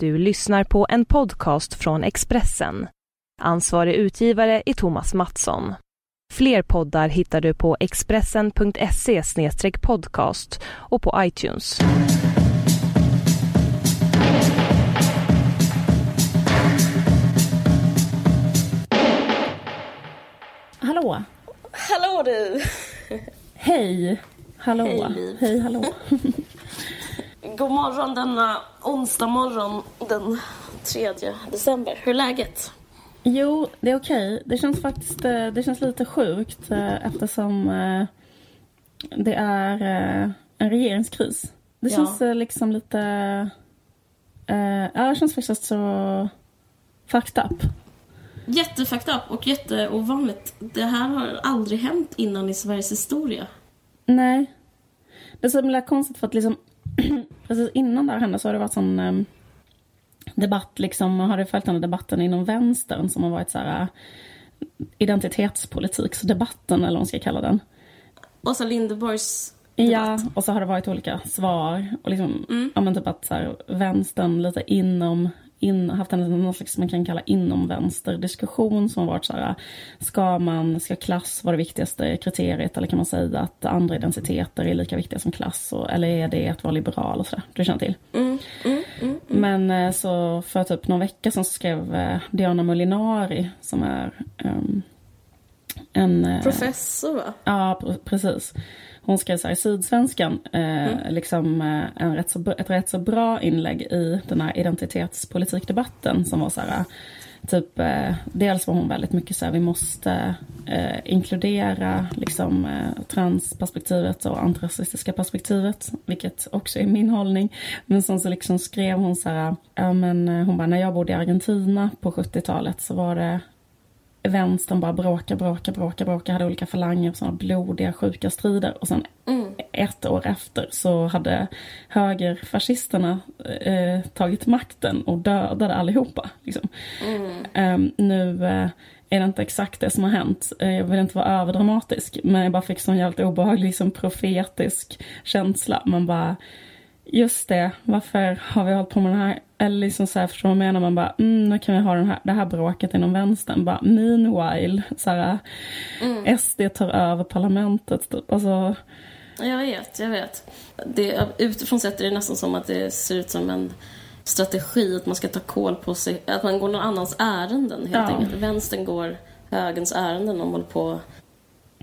Du lyssnar på en podcast från Expressen. Ansvarig utgivare är Thomas Mattsson. Fler poddar hittar du på expressen.se podcast och på iTunes. Hallå! Hallå du! Hej! Hallå! Hej. Hej, hallå! God morgon denna onsdag morgon den 3 december. Hur är läget? Jo, det är okej. Det känns faktiskt eh, det känns lite sjukt eh, eftersom eh, det är en regeringskris. Det Ja. känns liksom lite... Ja, det känns faktiskt så fucked up. Jättefucked up och jätteovanligt. Det här har aldrig hänt innan i Sveriges historia. Nej. Det är så himla konstigt för att liksom precis innan det här hände så har det varit sån um, debatt liksom, har du följt den här debatten inom vänstern som har varit så här uh, identitetspolitiksdebatten eller vad man ska kalla den. Åsa Linderborgs Ja, debatt. och så har det varit olika svar och liksom, ja men typ att så här, vänstern lite inom in, haft en någon slags man kan kalla inom vänsterdiskussion som varit så här, ska man, ska klass vara det viktigaste kriteriet eller kan man säga att andra identiteter är lika viktiga som klass och, eller är det att vara liberal och sådär, du känner till. Mm, mm, mm. Men eh, så för typ någon vecka sedan så skrev eh, Diana Molinari som är ehm, en... eh, Professor va? Ja, pr- precis. Hon skrev så här i Sydsvenskan, eh, liksom eh, en rätt så, ett rätt så bra inlägg i den här identitetspolitikdebatten som var så här, typ, eh, dels var hon väldigt mycket så här, vi måste eh, inkludera liksom eh, transperspektivet och antirasistiska perspektivet, vilket också är min hållning. Men sen så liksom skrev hon så här, ja men eh, hon bara, när jag bodde i Argentina på 70-talet så var det vänstern bara bråka, bråka, bråka, bråka, hade olika falanger, sådana blodiga, sjuka strider. Och sen ett år efter så hade högerfascisterna eh, tagit makten och dödade allihopa. Liksom. Ehm, nu eh, är det inte exakt det som har hänt. Eh, jag vill inte vara överdramatisk, men jag bara fick sån jävligt obehaglig, liksom, profetisk känsla. Man bara, just det, varför har vi hållit på med den här? Eller liksom så här, förstår jag menar? Man bara, mm, nu kan vi ha den här, det här bråket inom vänstern. Bara, meanwhile, så här, SD tar över parlamentet. Typ. Alltså, Jag vet, jag vet. Det, utifrån sett är det nästan som att det ser ut som en strategi att man ska ta koll på sig, att man går någon annans ärenden helt Ja. enkelt. Vänstern går högerns ärenden och håller på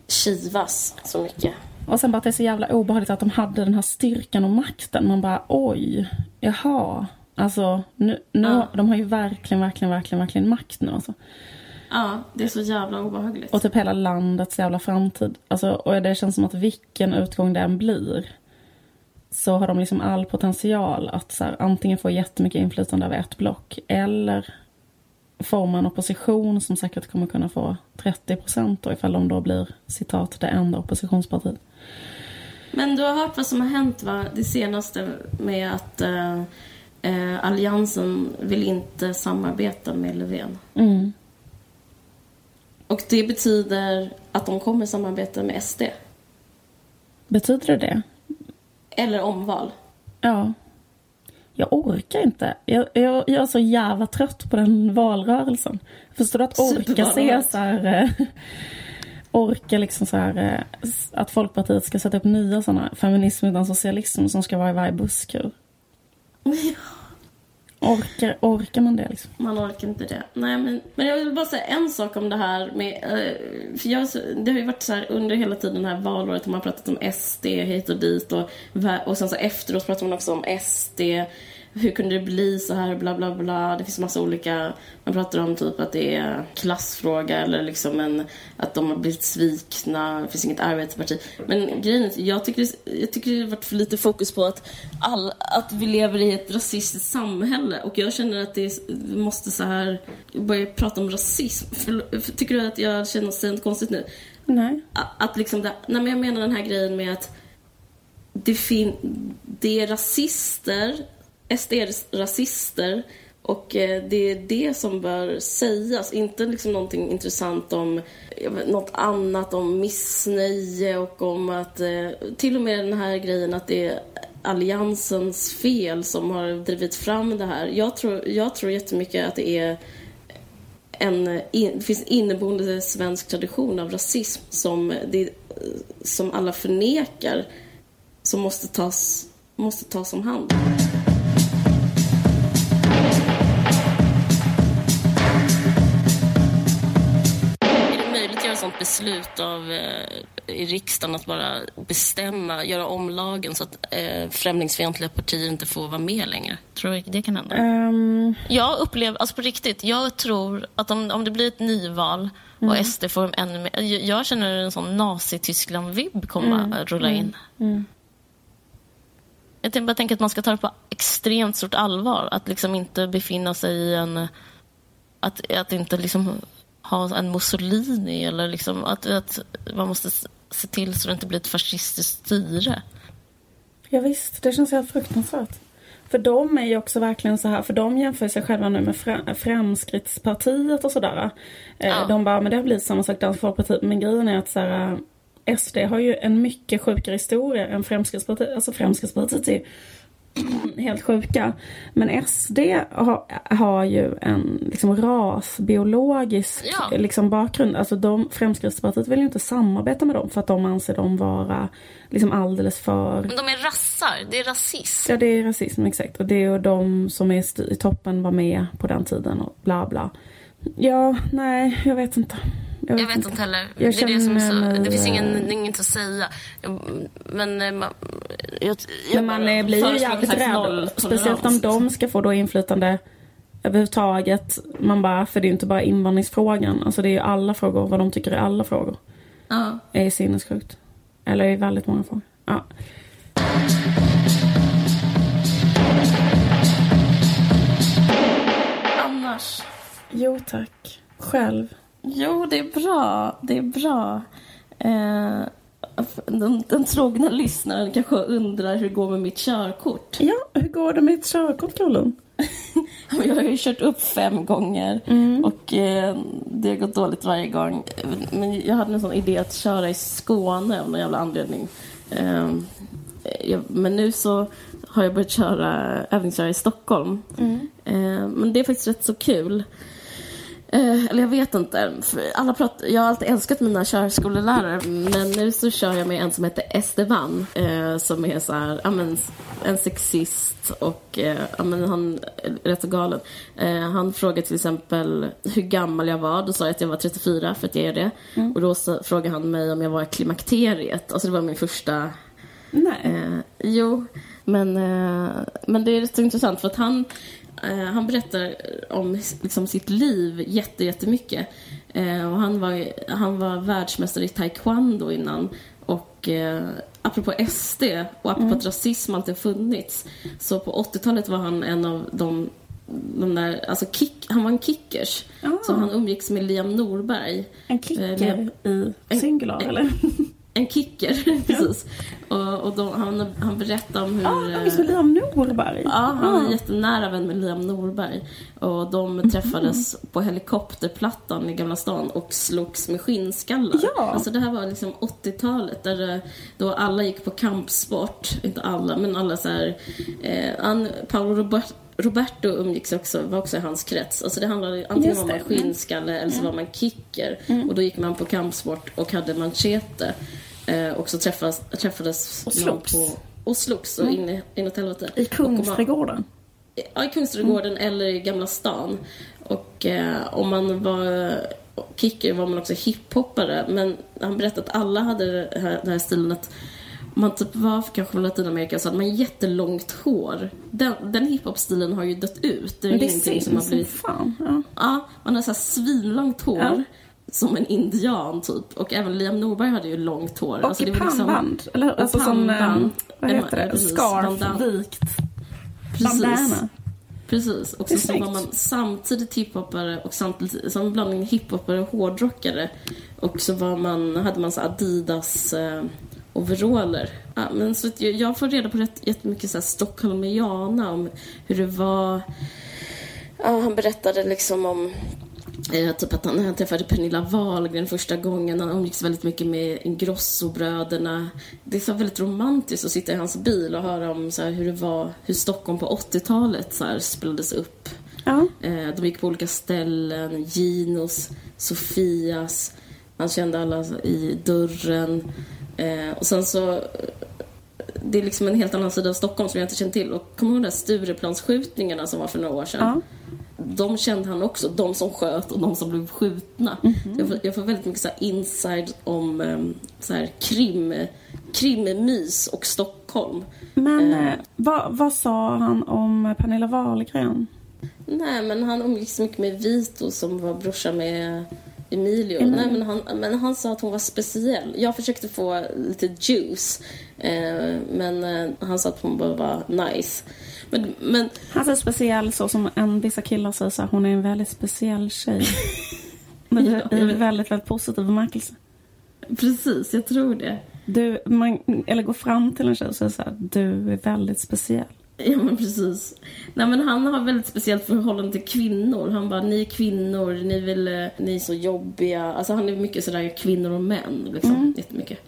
kivas så mycket. Och sen bara att det är så jävla obehagligt att de hade den här styrkan och makten. Man bara, oj, jaha. Alltså, nu, nu, Ja. de har ju verkligen, verkligen, verkligen, verkligen makt nu. Alltså. Ja, det är så jävla obehagligt. Och typ hela landets jävla framtid. Alltså, och det känns som att vilken utgång den blir så har de liksom all potential att så här, antingen få jättemycket inflytande över ett block eller forma en opposition som säkert kommer kunna få 30 procent ifall de då blir citat det enda oppositionspartiet. Men du har hört vad som har hänt va? Det senaste med att eh, eh, Alliansen vill inte samarbeta med Löfven. Mm. Och det betyder att de kommer samarbeta med SD. Betyder det det? Eller omval. Ja. Jag orkar inte. Jag, jag, jag är så jävla trött på den valrörelsen. Förstår du att orka se så här... Eh, orka liksom så här... Eh, att Folkpartiet ska sätta upp nya sådana feminism utan socialism som ska vara i varje busskur. Orkar, orkar man det liksom? Man orkar inte det. Nej, men, men jag vill bara säga en sak om det här med... Eh, för jag, det har ju varit så här under hela tiden det här valåret har man pratat om SD hit och dit och, och sen så efteråt pratar man också om SD. Hur kunde det bli så här? Bla, bla, bla. Det finns massa olika... Man pratar om typ att det är klassfråga eller liksom en, att de har blivit svikna. Det finns inget arbetarparti. Men grejen är, jag tycker, jag tycker det har varit för lite fokus på att, all, att vi lever i ett rasistiskt samhälle. Och jag känner att det är, vi måste så här börja prata om rasism. För, för, tycker du att jag känner något konstigt nu? Nej. Att, att liksom det, nej men jag menar den här grejen med att det, fin, det är rasister, SD är rasister och eh, det är det som bör sägas, inte liksom någonting intressant om vet, något annat, om missnöje och om att eh, till och med den här grejen att det är alliansens fel som har drivit fram det här. Jag tror, jag tror jättemycket att det är en, in, det finns inneboende svensk tradition av rasism som, det, som alla förnekar som måste tas, måste tas om hand. Beslut av, eh, i riksdagen att bara bestämma, göra om lagen så att eh, främlingsfientliga partier inte får vara med längre? Tror du det kan hända? Ehm, Jag upplever, alltså på riktigt, jag tror att om, om det blir ett nyval och SD får ännu mer... Jag, jag känner en sån Nazityskland-vibb komma att rulla in. Jag tänker, bara tänker att man ska ta det på extremt stort allvar. Att liksom inte befinna sig i en... Att, att inte liksom ha en Mussolini eller liksom att, att man måste se till så det inte blir ett fascistiskt styre. Ja, visst, det känns helt fruktansvärt. För de är ju också verkligen så här, för de jämför sig själva nu med Fra- Framskrittspartiet och sådär. Eh, Ja. De bara, men det har blivit samma sak Dansk Folkpartiet. Men grejen är att så här, SD har ju en mycket sjukare historia än Fremskrittspartiet. Alltså Fremskrittspartiet är helt sjuka. Men SD har, har ju en liksom rasbiologisk Ja. liksom, bakgrund. Alltså de, Fremskrittspartiet vill ju inte samarbeta med dem för att de anser dem vara liksom alldeles för Men de är rassar, det är rasism. Ja, det är rasism, exakt. Och det är ju de som är i toppen var med på den tiden och bla bla. Ja, nej, jag vet inte. Jag vet inte heller. Jag det, är det, som är så, det finns ingen, inget att säga. Men eh, man, jag, Men man eh, blir ju jävligt rädd. Speciellt om de ska få då inflytande överhuvudtaget. Man bara, för det är ju inte bara invandringsfrågan. Alltså det är ju alla frågor, vad de tycker är alla frågor. ja. Är sinnessjukt. Eller är väldigt många frågor. Ja. Annars? Jo tack. Själv. Jo, det är bra. Det är bra. Eh, den, den trogna lyssnaren kanske undrar hur det går med mitt körkort. Ja, hur går det med ditt körkort Caroline? Jag har ju kört upp fem gånger och eh, det har gått dåligt varje gång. Men jag hade en sån idé att köra i Skåne av någon jävla anledning. Eh, jag, men nu så har jag börjat köra, övningsköra i Stockholm. Eh, men det är faktiskt rätt så kul. Eh, eller jag vet inte. Alla pratar, jag har alltid älskat mina körskolelärare men nu så kör jag med en som heter Esteban eh, som är så här, ja, men, en sexist och eh, ja, men, han är rätt så galen. Eh, han frågade till exempel hur gammal jag var. Då sa jag att jag var 34 för att jag är det. Och då så frågade han mig om jag var i klimakteriet. Alltså det var min första Nej. Eh, jo, men, men det är rätt så intressant för att han, eh, han berättar om liksom, sitt liv jätte, jättemycket. Eh, och han, var, han var världsmästare i taekwondo innan. Och eh, apropå SD och apropå att rasism alltid funnits. Så på 80-talet var han en av de de där, alltså kick, han var en kickers. Ah. Så han umgicks med Liam Norberg. En Eh, kicker i en- singular en- eller? En kicker, precis. Och, och då, han, han berättade om hur... Ja, ah, visst var Liam Norberg? Ja, han Ah. är jättenära vän med Liam Norberg. Och de träffades på helikopterplattan i Gamla stan och slogs med skinnskallar. Ja. Alltså det här var liksom 80-talet där eh, då alla gick på kampsport. Inte alla, men alla så här... Eh, han, Paolo Robert, Roberto umgicks också, var också i hans krets. Alltså det handlade antingen Just var man skinnskalle eller så var man kicker. Mm. Och då gick man på kampsport och hade manchete. Eh, och så träffades, träffades Och man slogs. på och slogs och in i- inåt helvete. I Kungsträdgården? Ja, i Kungsträdgården eller i Gamla stan. Och eh, om man var kicker var man också hiphoppare. Men han berättade att alla hade det här, den här stilen att man typ var kanske från Latinamerika så hade man jättelångt hår. Den, den hiphop-stilen har ju dött ut. Det är det ingenting som har som blivit... fan. Ja. Ja, man har så här svinlångt hår. Ja. Som en indian typ. Och även Liam Norberg hade ju långt hår. Och Alltså, i det var liksom- pannband. Eller och alltså som, pannband. eh, vad heter det, precis. scarf Bandana. vikt. Precis. Bandana. Precis. Och sen så var man samtidigt hiphoppare och samtidigt som en blandning hiphoppare och hårdrockare. Och så var man, hade man så Adidas eh, overaller. Ja, men så jag, jag får reda på rätt jättemycket så här stockholmiana om hur det var. Ja, han berättade liksom om Eh, typ att han, han träffade Pernilla Wahlgren första gången. Han umgicks väldigt mycket med Ingrosso-bröderna. Det är så väldigt romantiskt att sitta i hans bil och höra om så här, hur det var, hur Stockholm på 80-talet så här, spelades upp. Ja. Eh, de gick på olika ställen. Ginos, Sofias. Han kände alla i dörren. Eh, och sen så... Det är liksom en helt annan sida av Stockholm som jag inte känner till. Och kommer du ihåg de där Stureplansskjutningarna som var för några år sedan? Ja. De kände han också, de som sköt och de som blev skjutna. Mhm. jag, får, jag får väldigt mycket så inside om um, så här krim, krimmys och Stockholm. Men Eh. eh, vad, vad sa han om Pernilla Wahlgren? Nej, men han umgicks mycket med Vito som var brorsa med Emilio. Emilio. Nej, men han, men han sa att hon var speciell. Jag försökte få lite juice, eh, men eh, han sa att hon bara var nice. Men, men Han är speciell så som en, vissa killar säger så här, hon är en väldigt speciell tjej. Men Ja, i väldigt, väldigt positiv bemärkelse. precis, jag tror det. Du, man, eller gå fram till en tjej och säga så här, du är väldigt speciell. Ja, men precis. Nej, men han har väldigt speciellt förhållande till kvinnor. Han bara, ni är kvinnor, ni, vill, eh, ni är så jobbiga. Alltså han är mycket sådär kvinnor och män, liksom. Mm. Jättemycket.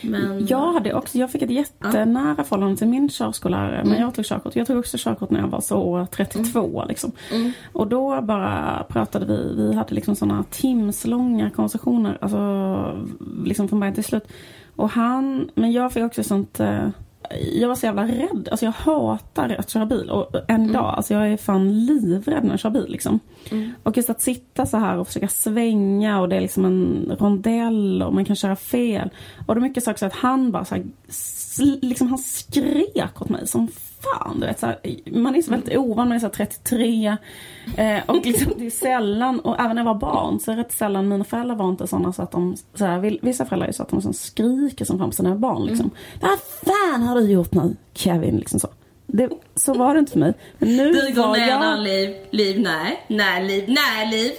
Men... Jag, hade också, jag fick ett jättenära förhållande till min körskollärare när jag tog körkort. Jag tog också körkort när jag var så 32 liksom. Mm. Och då bara pratade vi, vi hade liksom sådana timslånga konversationer, alltså liksom från början till slut. Och han, men jag fick också sånt, eh, jag var så jävla rädd, alltså jag hatar att köra bil. Och en dag, alltså jag är fan livrädd när jag kör bil liksom. Och just att sitta så här och försöka svänga och det är liksom en rondell och man kan köra fel. Och det är mycket saker så att han bara så här, liksom han skrek åt mig som fan. Du vet, så här, man är så väldigt ovan, man är så här 33. Eh, och liksom, det är sällan, och även när jag var barn så är det rätt sällan, mina föräldrar var inte sådana så att de, så här, vissa föräldrar är så att de liksom skriker som fan på sina barn. Liksom. Vad fan har du gjort nu Kevin? Liksom så. Det, så var det inte för mig. Men nu Du går var jag... liv, liv, nej, nej, liv, nej, liv.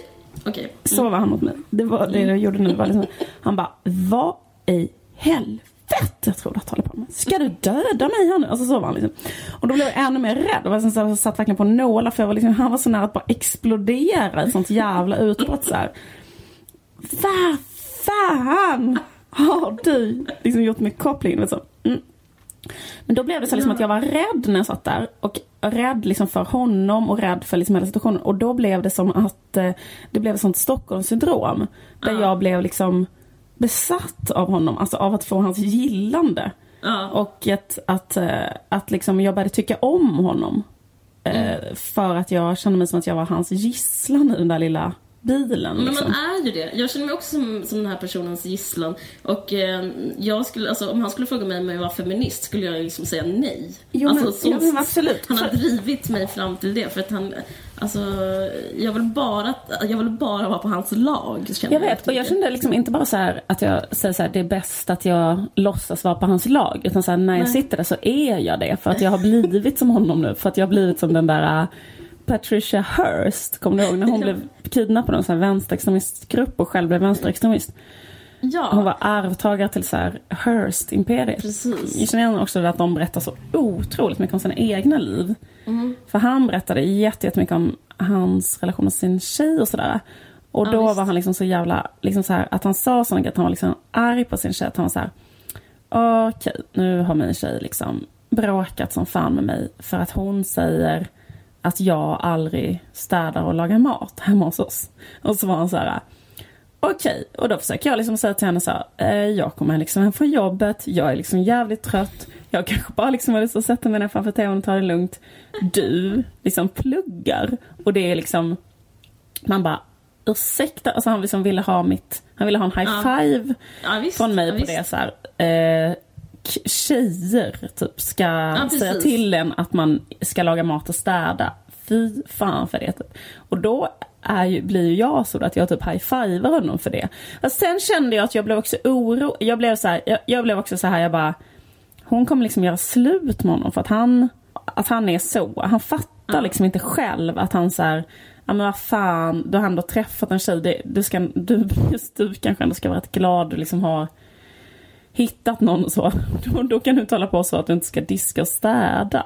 Okej. Så var han mot mig. Det var det jag gjorde nu. Var liksom, han bara, vad i helvete tror du att du håller på med? Ska du döda mig här nu? Alltså så var han liksom. Och då blev jag ännu mer rädd. Och jag så satt verkligen på nålar för jag var liksom, han var så nära att bara explodera i sånt jävla utbrott så här. Vad fan har du liksom gjort med kopplingen? Så. Mm. Men då blev det så liksom att jag var rädd när jag satt där. Och rädd liksom för honom och rädd för liksom hela situationen. Och då blev det som att eh, det blev ett sånt Stockholmssyndrom. Där jag blev liksom besatt av honom, alltså av att få hans gillande. Ja. Och att, att, eh, att liksom jag började tycka om honom. Eh, För att jag kände mig som att jag var hans gisslan i den där lilla bilen. Men Liksom. man är ju det. Jag känner mig också som, som den här personens gisslan. Och eh, jag skulle, alltså, om han skulle fråga mig om jag var feminist skulle jag liksom säga nej. Jo, alltså, men- så, ja, men absolut. Han har drivit mig fram till det. För att han, alltså, jag vill bara, jag vill bara vara på hans lag. Jag vet, och jag kände liksom inte bara så här att jag säger så här, det är bäst att jag låtsas vara på hans lag. Utan så här, när jag Nej. sitter där så är jag det. För att jag har blivit som honom nu. För att jag har blivit som den där äh, Patricia Hearst. Kommer du ihåg när hon blev kidnappad av en vänsterextremistgrupp och själv blev vänsterextremist? Ja, Hon var arvtagare till så här Hearst-imperiet. precis. Jag känner också att de berättar så otroligt mycket om sina egna liv. Mm. För han berättade jätte- jättemycket om hans relation med sin tjej och sådär. Och Ja, då visst. var han liksom så jävla, liksom så här, att han sa sådana grejer, att han var liksom arg på sin tjej. Att han var så här, okej, nu har min tjej liksom bråkat som fan med mig för att hon säger att jag aldrig städar och lagar mat hemma hos oss. Och så var han så här, Okej, och då försöker jag liksom säga till henne så här, eh, jag kommer liksom hem från jobbet, jag är liksom jävligt trött, jag kanske bara liksom har lust att sätta mig ner framför tvn och ta det lugnt. Du liksom pluggar och det är liksom, man bara, ursäkta, alltså han liksom ville ha mitt, han ville ha en high five Ja, visst. från mig ja, på det så här. Eh, tjejer typ ska säga till en att man ska laga mat och städa. Fy fan för det. Typ. Och då är ju, blir ju jag så att jag typ high-fivar honom för det. Och sen kände jag att jag blev också oro. Jag blev så här, jag, jag blev också så här, jag bara hon kommer liksom göra slut med honom för att han, att han är så. Han fattar liksom inte själv att han så här, ja men vad fan, du har ändå träffat en tjej. Det, du, ska, du, just du kanske ändå ska vara rätt glad du liksom har hittat någon och så, då, då kan du hålla på så att du inte ska diska och städa.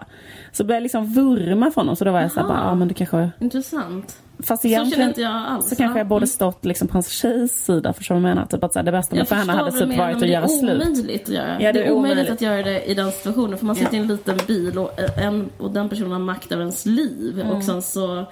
Så började jag liksom vurma för honom, så då var jag såhär, ja ah, men du kanske... Intressant. Fast Så känner inte jag alls. så kanske jag Ja. borde stått liksom på hans tjejs sida, förstår du vad jag menar? Typ att så här, det bästa med för henne hade typ varit att göra Det är slut. omöjligt att göra. Ja, det, är omöjligt, att göra det i den situationen. För man sitter Ja. i en liten bil och, en, och den personen har makt över ens liv. Mm. Och sen så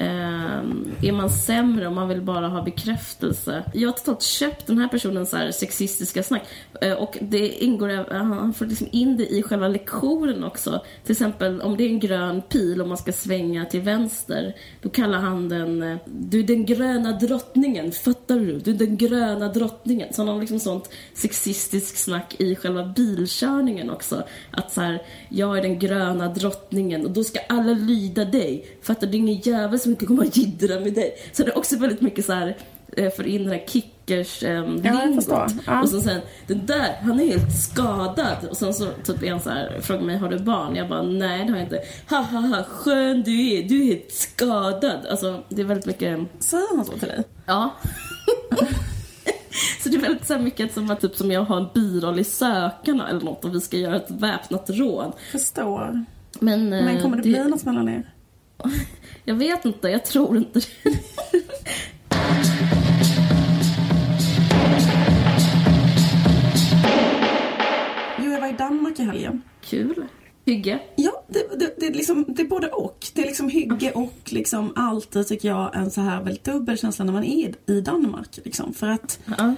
ehm, är man sämre och man vill bara ha bekräftelse. Jag har totalt köpt den här personens här sexistiska snack. Eh, och det ingår, eh, han får liksom in det i själva lektionen också. Till exempel om det är en grön pil och man ska svänga till vänster. Då kallar han den, eh, du är den gröna drottningen, fattar du? Du är den gröna drottningen. Så han har liksom sånt sexistiskt snack i själva bilkörningen också. Att så här, jag är den gröna drottningen och då ska alla lyda dig. Fattar du? Det är ingen jävel som inte kommer att jiddra med dig. Så det är också väldigt mycket så här eh, för in den här kickers eh, förstår. Ja. Och så sen, den där, han är helt skadad. Och sen så typ han så här, frågar mig, har du barn? Jag bara, nej det har jag inte. Ha ha ha, skön du är, du är helt skadad. Alltså det är väldigt mycket, Säger han så till dig? ja. så det är väldigt så mycket som att typ som jag har en biroll i Sökarna eller något och vi ska göra ett väpnat rån. Förstår. Men, eh, Men kommer det bli något mellan er? Jag vet inte, jag tror inte det. Jo, jag var i Danmark i helgen. Kul. Hygge. Ja, det, det, det, är liksom, det är både och. Det är liksom hygge och liksom alltid tycker jag en så här väldigt dubbel känsla när man är i Danmark. Liksom. För att Ja.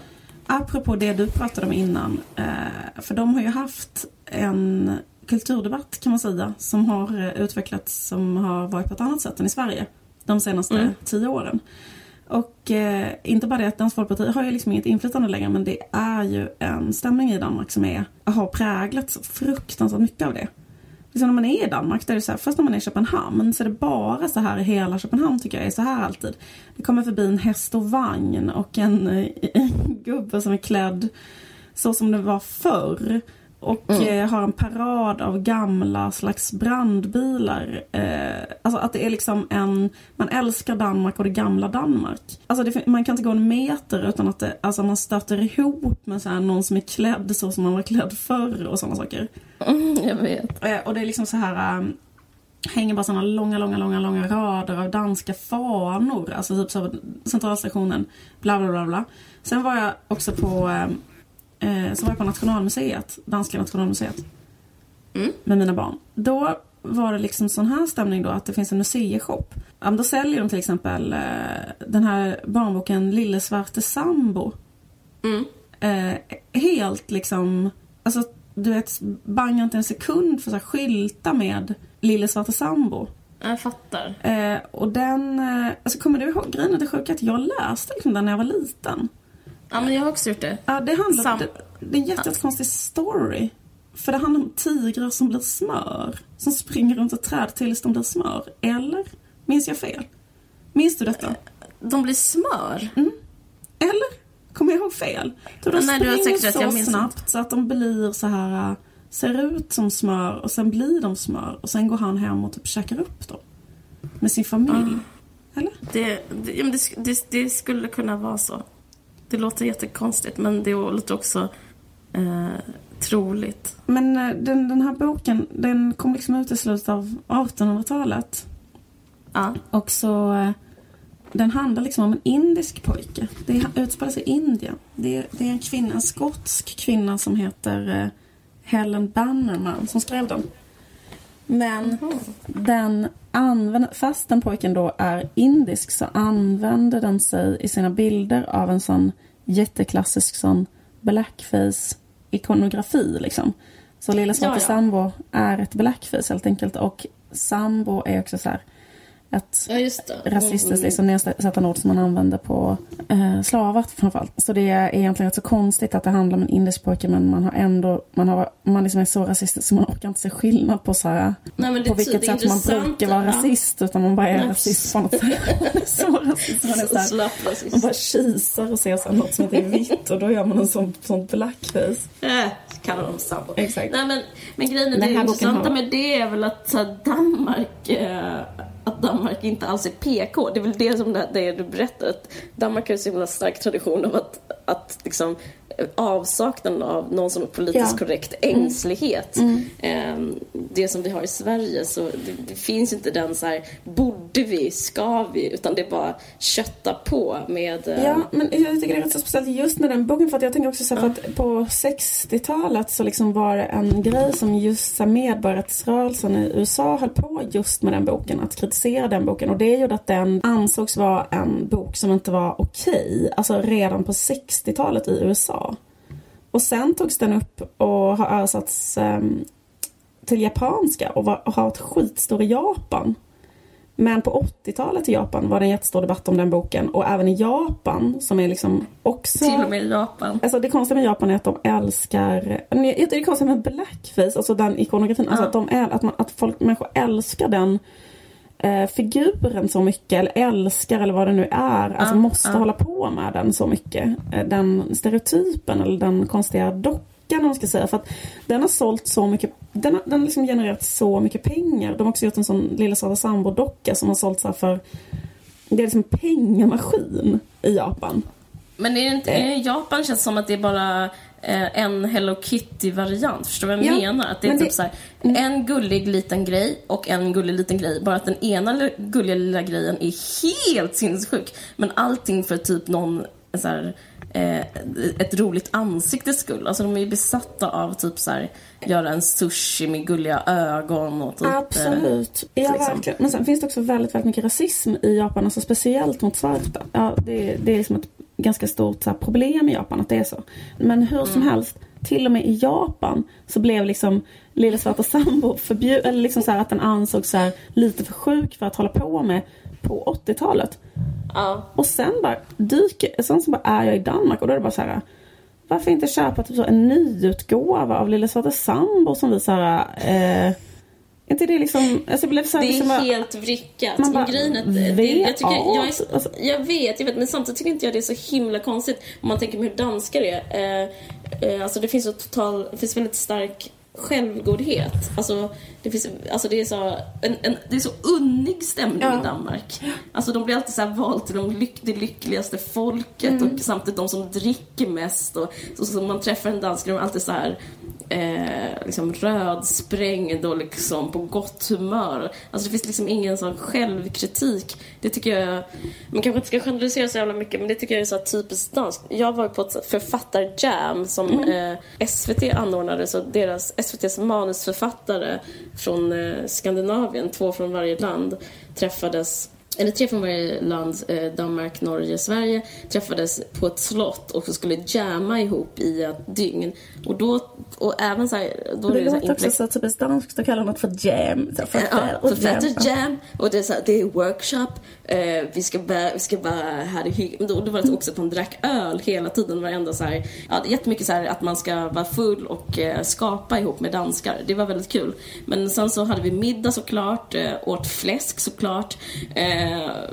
apropå det du pratade om innan. Eh, för de har ju haft en kulturdebatt kan man säga som har eh, utvecklats som har varit på ett annat sätt än i Sverige de senaste Mm. tio åren. Och eh, inte bara det att Dansk Folkparti har ju liksom inget inflytande längre men det är ju en stämning i Danmark som är, har präglats fruktansvärt mycket av det. Liksom när man är i Danmark, där är det så här, först när man är i Köpenhamn så är det bara så här i hela Köpenhamn tycker jag är så här alltid. Det kommer förbi en häst och vagn och en, eh, en gubbe som är klädd så som det var förr. Och eh, har en parad av gamla slags brandbilar. Eh, alltså att det är liksom en, man älskar Danmark och det gamla Danmark. Alltså det, man kan inte gå en meter utan att det, alltså man stöter ihop med så här någon som är klädd så som man var klädd förr och sådana saker. Mm, jag vet. Eh, Och det är liksom så här um, hänger bara såna långa, långa, långa, långa rader av danska fanor. Alltså typ så centralstationen, bla bla bla bla. Sen var jag också på, um, eh, så var jag på Nationalmuseet, Danska Nationalmuseet. Mm. Med mina barn. Då var det liksom sån här stämning då att det finns en museishop. Då säljer de till exempel eh, den här barnboken Lille Svarte Sambo. Mm. Eh, helt liksom, alltså du vet, bangar inte en sekund för här skylta med Lille Svarte Sambo. Jag fattar. Eh, och den, eh, alltså kommer du ihåg, grejen det sjuka att jag läste liksom den när jag var liten. Ja, men jag har också gjort det. Ja, det handlar Sam- det, det är en jättekonstig story. För det handlar om tigrar som blir smör. Som springer runt ett träd tills de blir smör. Eller? Minns jag fel? Minns du detta? De blir smör. Eller? Kommer jag ihåg fel? Då de Nej, du har springer rätt, jag så minns snabbt så att de blir så här äh, ser ut som smör och sen blir de smör och sen går han hem och typ käkar upp dem. Med sin familj. Eller? Det, det, det, det skulle kunna vara så. Det låter jättekonstigt, men det låter också eh, troligt. Men äh, den, den här boken den kom liksom ut i slutet av 1800-talet. Ja. Och så eh, den handlar liksom om en indisk pojke. Det utspelar sig i Indien. Det är, det är en kvinna, en skotsk kvinna som heter eh, Helen Bannerman som skrev den. Men den använder, fast den pojken då är indisk så använder den sig i sina bilder av en sån jätteklassisk sån blackface ikonografi liksom. Så Lilla Svarte Ja, ja. Sambo är ett blackface helt enkelt och sambo är också så här ett Ja, rasistiskt liksom, nedsättande ord som man använder på eh, slavar framförallt. Så det är egentligen rätt så konstigt att det handlar om en indisk pojke men man har ändå, man, har, man liksom är så rasistisk så man orkar inte se skillnad på så här, Nej, på vilket är sätt man brukar vara rasist utan man bara är Nej, rasist på något sätt. Så rasist. Man, är så här, Slapp rasist. man bara kisar och ser så här, något som inte är vitt och då gör man en sån, sån blackface. Äh, kallar dem sambo. Exakt. Nej, men, men grejen är, det intressanta har- med det är väl att så här, Danmark, eh, att Danmark inte alls är PK. Det är väl det som det, det du berättar. Att Danmark har ju så himla stark tradition av att, att liksom, avsaknaden av någon som politiskt Ja. korrekt ängslighet. Ehm, det som vi har i Sverige så det, det finns inte den så här borde vi, ska vi, utan det är bara kötta på med eh, Ja, men jag tycker det är så speciellt just med den boken för att jag tänker också så här, för att på 60-talet så liksom var det en grej som just så här, medborgarrättsrörelsen i USA höll på just med den boken, att kritisera den boken och det gjorde att den ansågs vara en bok som inte var okej, alltså redan på 60-talet i USA. Och sen togs den upp och har översatts ehm, till japanska och, var, och har varit skitstor i Japan. Men på 80-talet i Japan var det en jättestor debatt om den boken och även i Japan som är liksom också... till och med i Japan. Alltså det konstiga med Japan är att de älskar, det är konstigt med blackface, alltså den ikonografin, alltså Ja. att, de är, att, man, att folk, människor älskar den eh, figuren så mycket, eller älskar eller vad det nu är, alltså måste ja. hålla på med den så mycket. Eh, den stereotypen eller den konstiga dockan om man ska säga, för att den har sålt så mycket, den har, den har liksom genererat så mycket pengar. De har också gjort en sån Lilla Svarta Sambo-docka som har sålt så för, det är liksom en pengamaskin i Japan. Men är det inte, i Japan känns som att det är bara eh, en Hello Kitty-variant. Förstår du vad jag Ja, menar? Att det är typ det- så här, en gullig liten grej och en gullig liten grej. Bara att den ena li- gulliga lilla grejen är helt sinnessjuk. Men allting för typ någon så här, eh, ett roligt ansiktes skull. Alltså de är ju besatta av typ så här, göra en sushi med gulliga ögon och typ... eh, Absolut. Ja, liksom. verkligen. Men sen finns det också väldigt, väldigt mycket rasism i Japan, alltså speciellt mot svarta. Ja, det, det är liksom ett ganska stort här, problem i Japan att det är så. Men hur som helst, till och med i Japan så blev liksom Lilla Svarta Sambo förbjuden, eller liksom så här att den ansågs så här, lite för sjuk för att hålla på med på 80-talet. Ja. Och sen bara dyker, sen så bara är jag i Danmark och då är det bara så här. Varför inte köpa typ så en nyutgåva av Lilla Svarta Sambo som vi så här, eh, inte det liksom, alltså så här, Det är liksom bara, helt vrickat. Man bara, grejen att det, det, jag, tycker, jag, är, Alltså- jag vet, jag vet, men samtidigt tycker inte jag det är så himla konstigt om man tänker på hur danskar är. Eh, eh, alltså det finns så total, det finns väldigt stark självgodhet. Alltså det, finns, alltså det är så, en, en, det är så unnig stämning Ja. i Danmark. Alltså de blir alltid så här valt till de lyck, det lyckligaste folket Mm. och samtidigt de som dricker mest. Och, så, så man träffar en dansk, de är alltid så här eh, liksom rödsprängd och liksom på gott humör. Alltså det finns liksom ingen sån självkritik. Det tycker jag, man kanske inte ska generalisera så jävla mycket men det tycker jag är så typiskt danskt. Jag var på ett författarjam som eh, SVT anordnade, så deras, SVTs manusförfattare från eh, Skandinavien, två från varje land, träffades eller tre från varje land, eh, Danmark, Norge, Sverige, träffades på ett slott och skulle jamma ihop i ett dygn. Och då, och även så här, då är det det så här låter också så typiskt danskt att kalla något för jam. Så, Ja, författare och jam. jam och det är, så här, det är workshop. Eh, vi, ska bara, vi ska bara hyggligt. Men då, då var det också att man drack öl hela tiden. Varenda så här, ja, jättemycket så här att man ska vara full och eh, skapa ihop med danskar. Det var väldigt kul. Men sen så hade vi middag såklart, eh, åt fläsk såklart. Eh,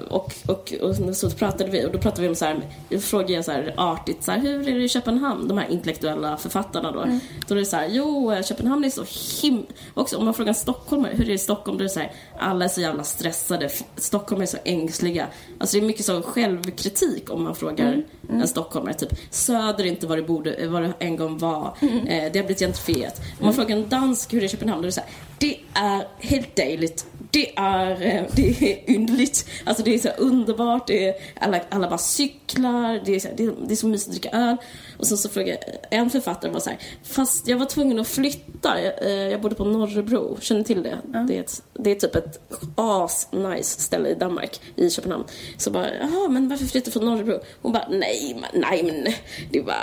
och, och, och så pratade vi och då pratade vi om så här, jag frågade jag så här artigt så här, hur är det i Köpenhamn? De här intellektuella författarna då. Då är det så här, jo eh, Köpenhamn är så him... Också om man frågar en stockholmare, hur är det i Stockholm? Då är det så här, alla är så jävla stressade. F- Stockholm är så ängsliga. Alltså det är mycket så självkritik om man frågar en stockholmare. Typ, söder är inte vad det, borde, vad det en gång var. Eh, det har blivit gentrifierat. Om man frågar en dansk hur det är i Köpenhamn, då är det så här, det är helt dejligt. Det är, eh, det är underligt. Alltså det är så underbart. Det är, alla, alla bara cyklar. Det är, så det, är, det är så mysigt att dricka öl. Och sen så frågade en författare var så här, fast jag var tvungen att flytta. Jag, eh, jag bodde på Norrebro. Känner till det? Det, är ett, det är typ ett as-nice ställe i Danmark, i Köpenhamn. Så bara, jaha, men varför flytta från Norrebro? Hon bara, nej, nej, men det var,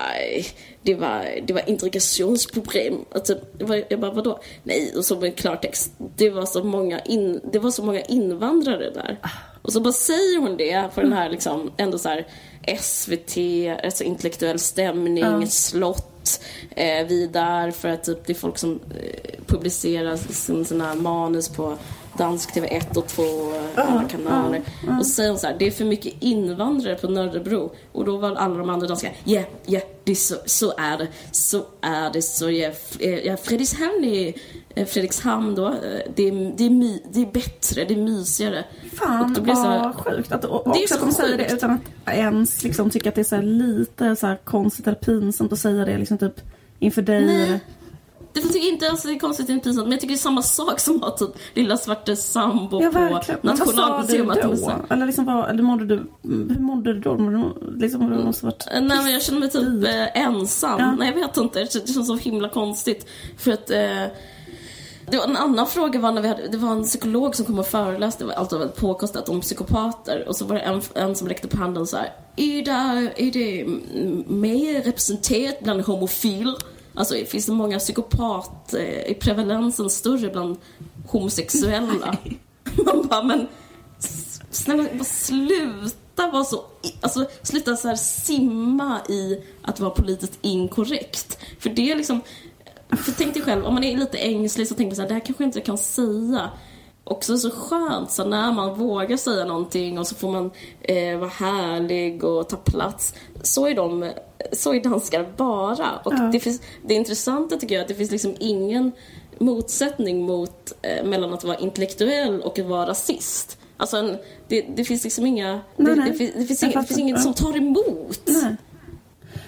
det var, det var integrationsproblem. Typ, jag bara- jag bara, vadå? Nej, och så med klartext. Det var så många, in, det var så många invandrare där. Och så bara säger hon det på den här liksom, ändå så här SVT, alltså intellektuell stämning, slott. Eh, vi är där för att typ, det är folk som eh, publicerar liksom, sina manus på dansk TV1 och två andra kanaler. Och så säger hon så här, det är för mycket invandrare på Nörrebro. Och då var alla de andra danskarna, ja, yeah, ja, yeah, så, så är det, så är det, så ja, ja Fredrikshamn är, Fredrikshamn då, det är, det, är my, det är bättre, det är mysigare. Fan och vad så sjukt att, och, det är så att de säger det utan att ens liksom tycka att det är så lite så konstigt eller pinsamt att säga det liksom typ inför dig. Nej. Det tycker inte alls det är konstigt eller pinsamt men jag tycker det är samma sak som att typ Lilla Svarte Sambo ja, på Nationalmuseum. Vad sa du då? Eller liksom vad, eller mådde du, hur mådde du då? Liksom, det måste varit Nej men jag kände mig typ eh, ensam. Ja. Nej jag vet inte, det känns så himla konstigt. För att eh, det var en annan fråga var när vi hade, det var en psykolog som kom och föreläste, det var alltid väldigt påkostat, om psykopater. Och så var det en, en som räckte på handen så här, är det, är det mer representerat bland homofiler? Alltså finns det många psykopat, eh, är prevalensen större bland homosexuella? Man bara, men snälla bara sluta vara så, alltså sluta så här simma i att vara politiskt inkorrekt. För det är liksom, för tänk dig själv, om man är lite ängslig så tänker man så här, det här kanske jag inte kan säga. Också så skönt så när man vågar säga någonting och så får man eh, vara härlig och ta plats. Så är de, så är danskar bara. Och ja. det, finns, det intressanta tycker jag är att det finns liksom ingen motsättning mot, eh, mellan att vara intellektuell och att vara rasist. Alltså en, det, det, finns liksom inga... Nej, det, nej. Det, finns, det, finns, inga, det finns inget som tar emot. Nej.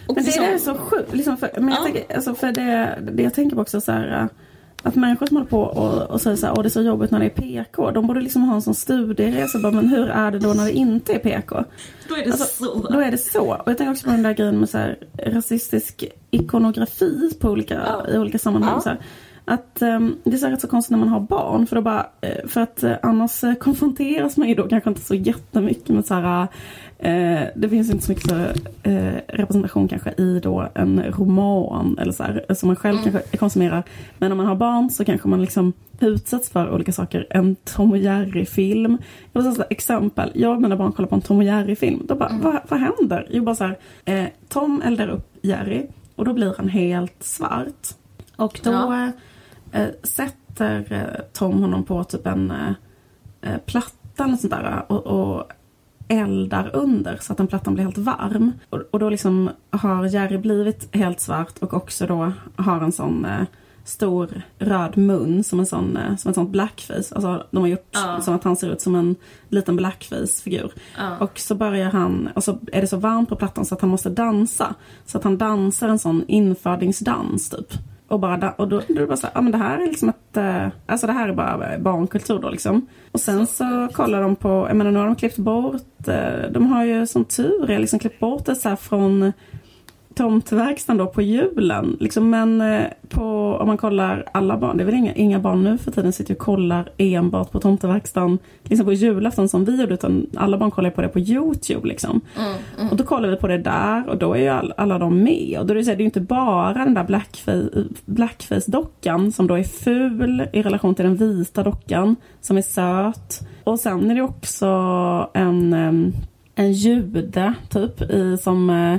Och men det, liksom, det är så sjukt. Liksom för, men jag tänker, alltså för det, det jag tänker på också så här, äh, att människor som håller på och, och säger så här, åh det är så jobbigt när det är PK. De borde liksom ha en sån studieresa. Bara, men hur är det då när det inte är PK? Då är det alltså, så. Då är det så. Och jag tänker också på den där grejen med så här, rasistisk ikonografi på olika, ja. i olika sammanhang. Ja. Så här. Att um, det är så rätt så konstigt när man har barn. För, då bara, uh, för att uh, annars uh, konfronteras man ju då kanske inte så jättemycket med så här Eh, det finns inte så mycket så, eh, representation kanske i då en roman eller så här, som man själv mm. kanske konsumerar. Men om man har barn så kanske man liksom utsätts för olika saker. En Tom och Jerry-film. Jag vill säga exempel. Jag och mina barn kollar på en Tom och Jerry-film. Då bara, mm. vad, vad händer? Jo, bara så här, eh, Tom eldar upp Jerry och då blir han helt svart. Och då ja. eh, sätter eh, Tom honom på typ en eh, platta eller sånt där och, och eldar under så att den plattan blir helt varm. Och, och då liksom har Jerry blivit helt svart och också då har en sån eh, stor röd mun som en sån, eh, som en sån blackface. Alltså de har gjort ja. som att han ser ut som en liten blackface-figur. Ja. Och så börjar han, och så är det så varmt på plattan så att han måste dansa. Så att han dansar en sån infödingsdans typ. Och, bara, och då, då är det bara så här, ja men det här är liksom ett, inte, alltså det här är bara barnkultur då liksom. Och sen så kollar de på, jag menar nu har de klippt bort, eh, de har ju som tur är liksom klippt bort det så här från tomtverkstan då på julen. Liksom, men eh, på, om man kollar alla barn, det är väl inga, inga barn nu för tiden sitter och kollar enbart på tomteverkstan liksom på julafton som vi gjorde utan alla barn kollar på det på Youtube liksom. Mm, mm. Och då kollar vi på det där och då är ju all, alla de med. Och då är det, så här, det är ju inte bara den där blackface, blackface-dockan som då är ful i relation till den vita dockan som är söt. Och sen är det också en, en jude typ i, som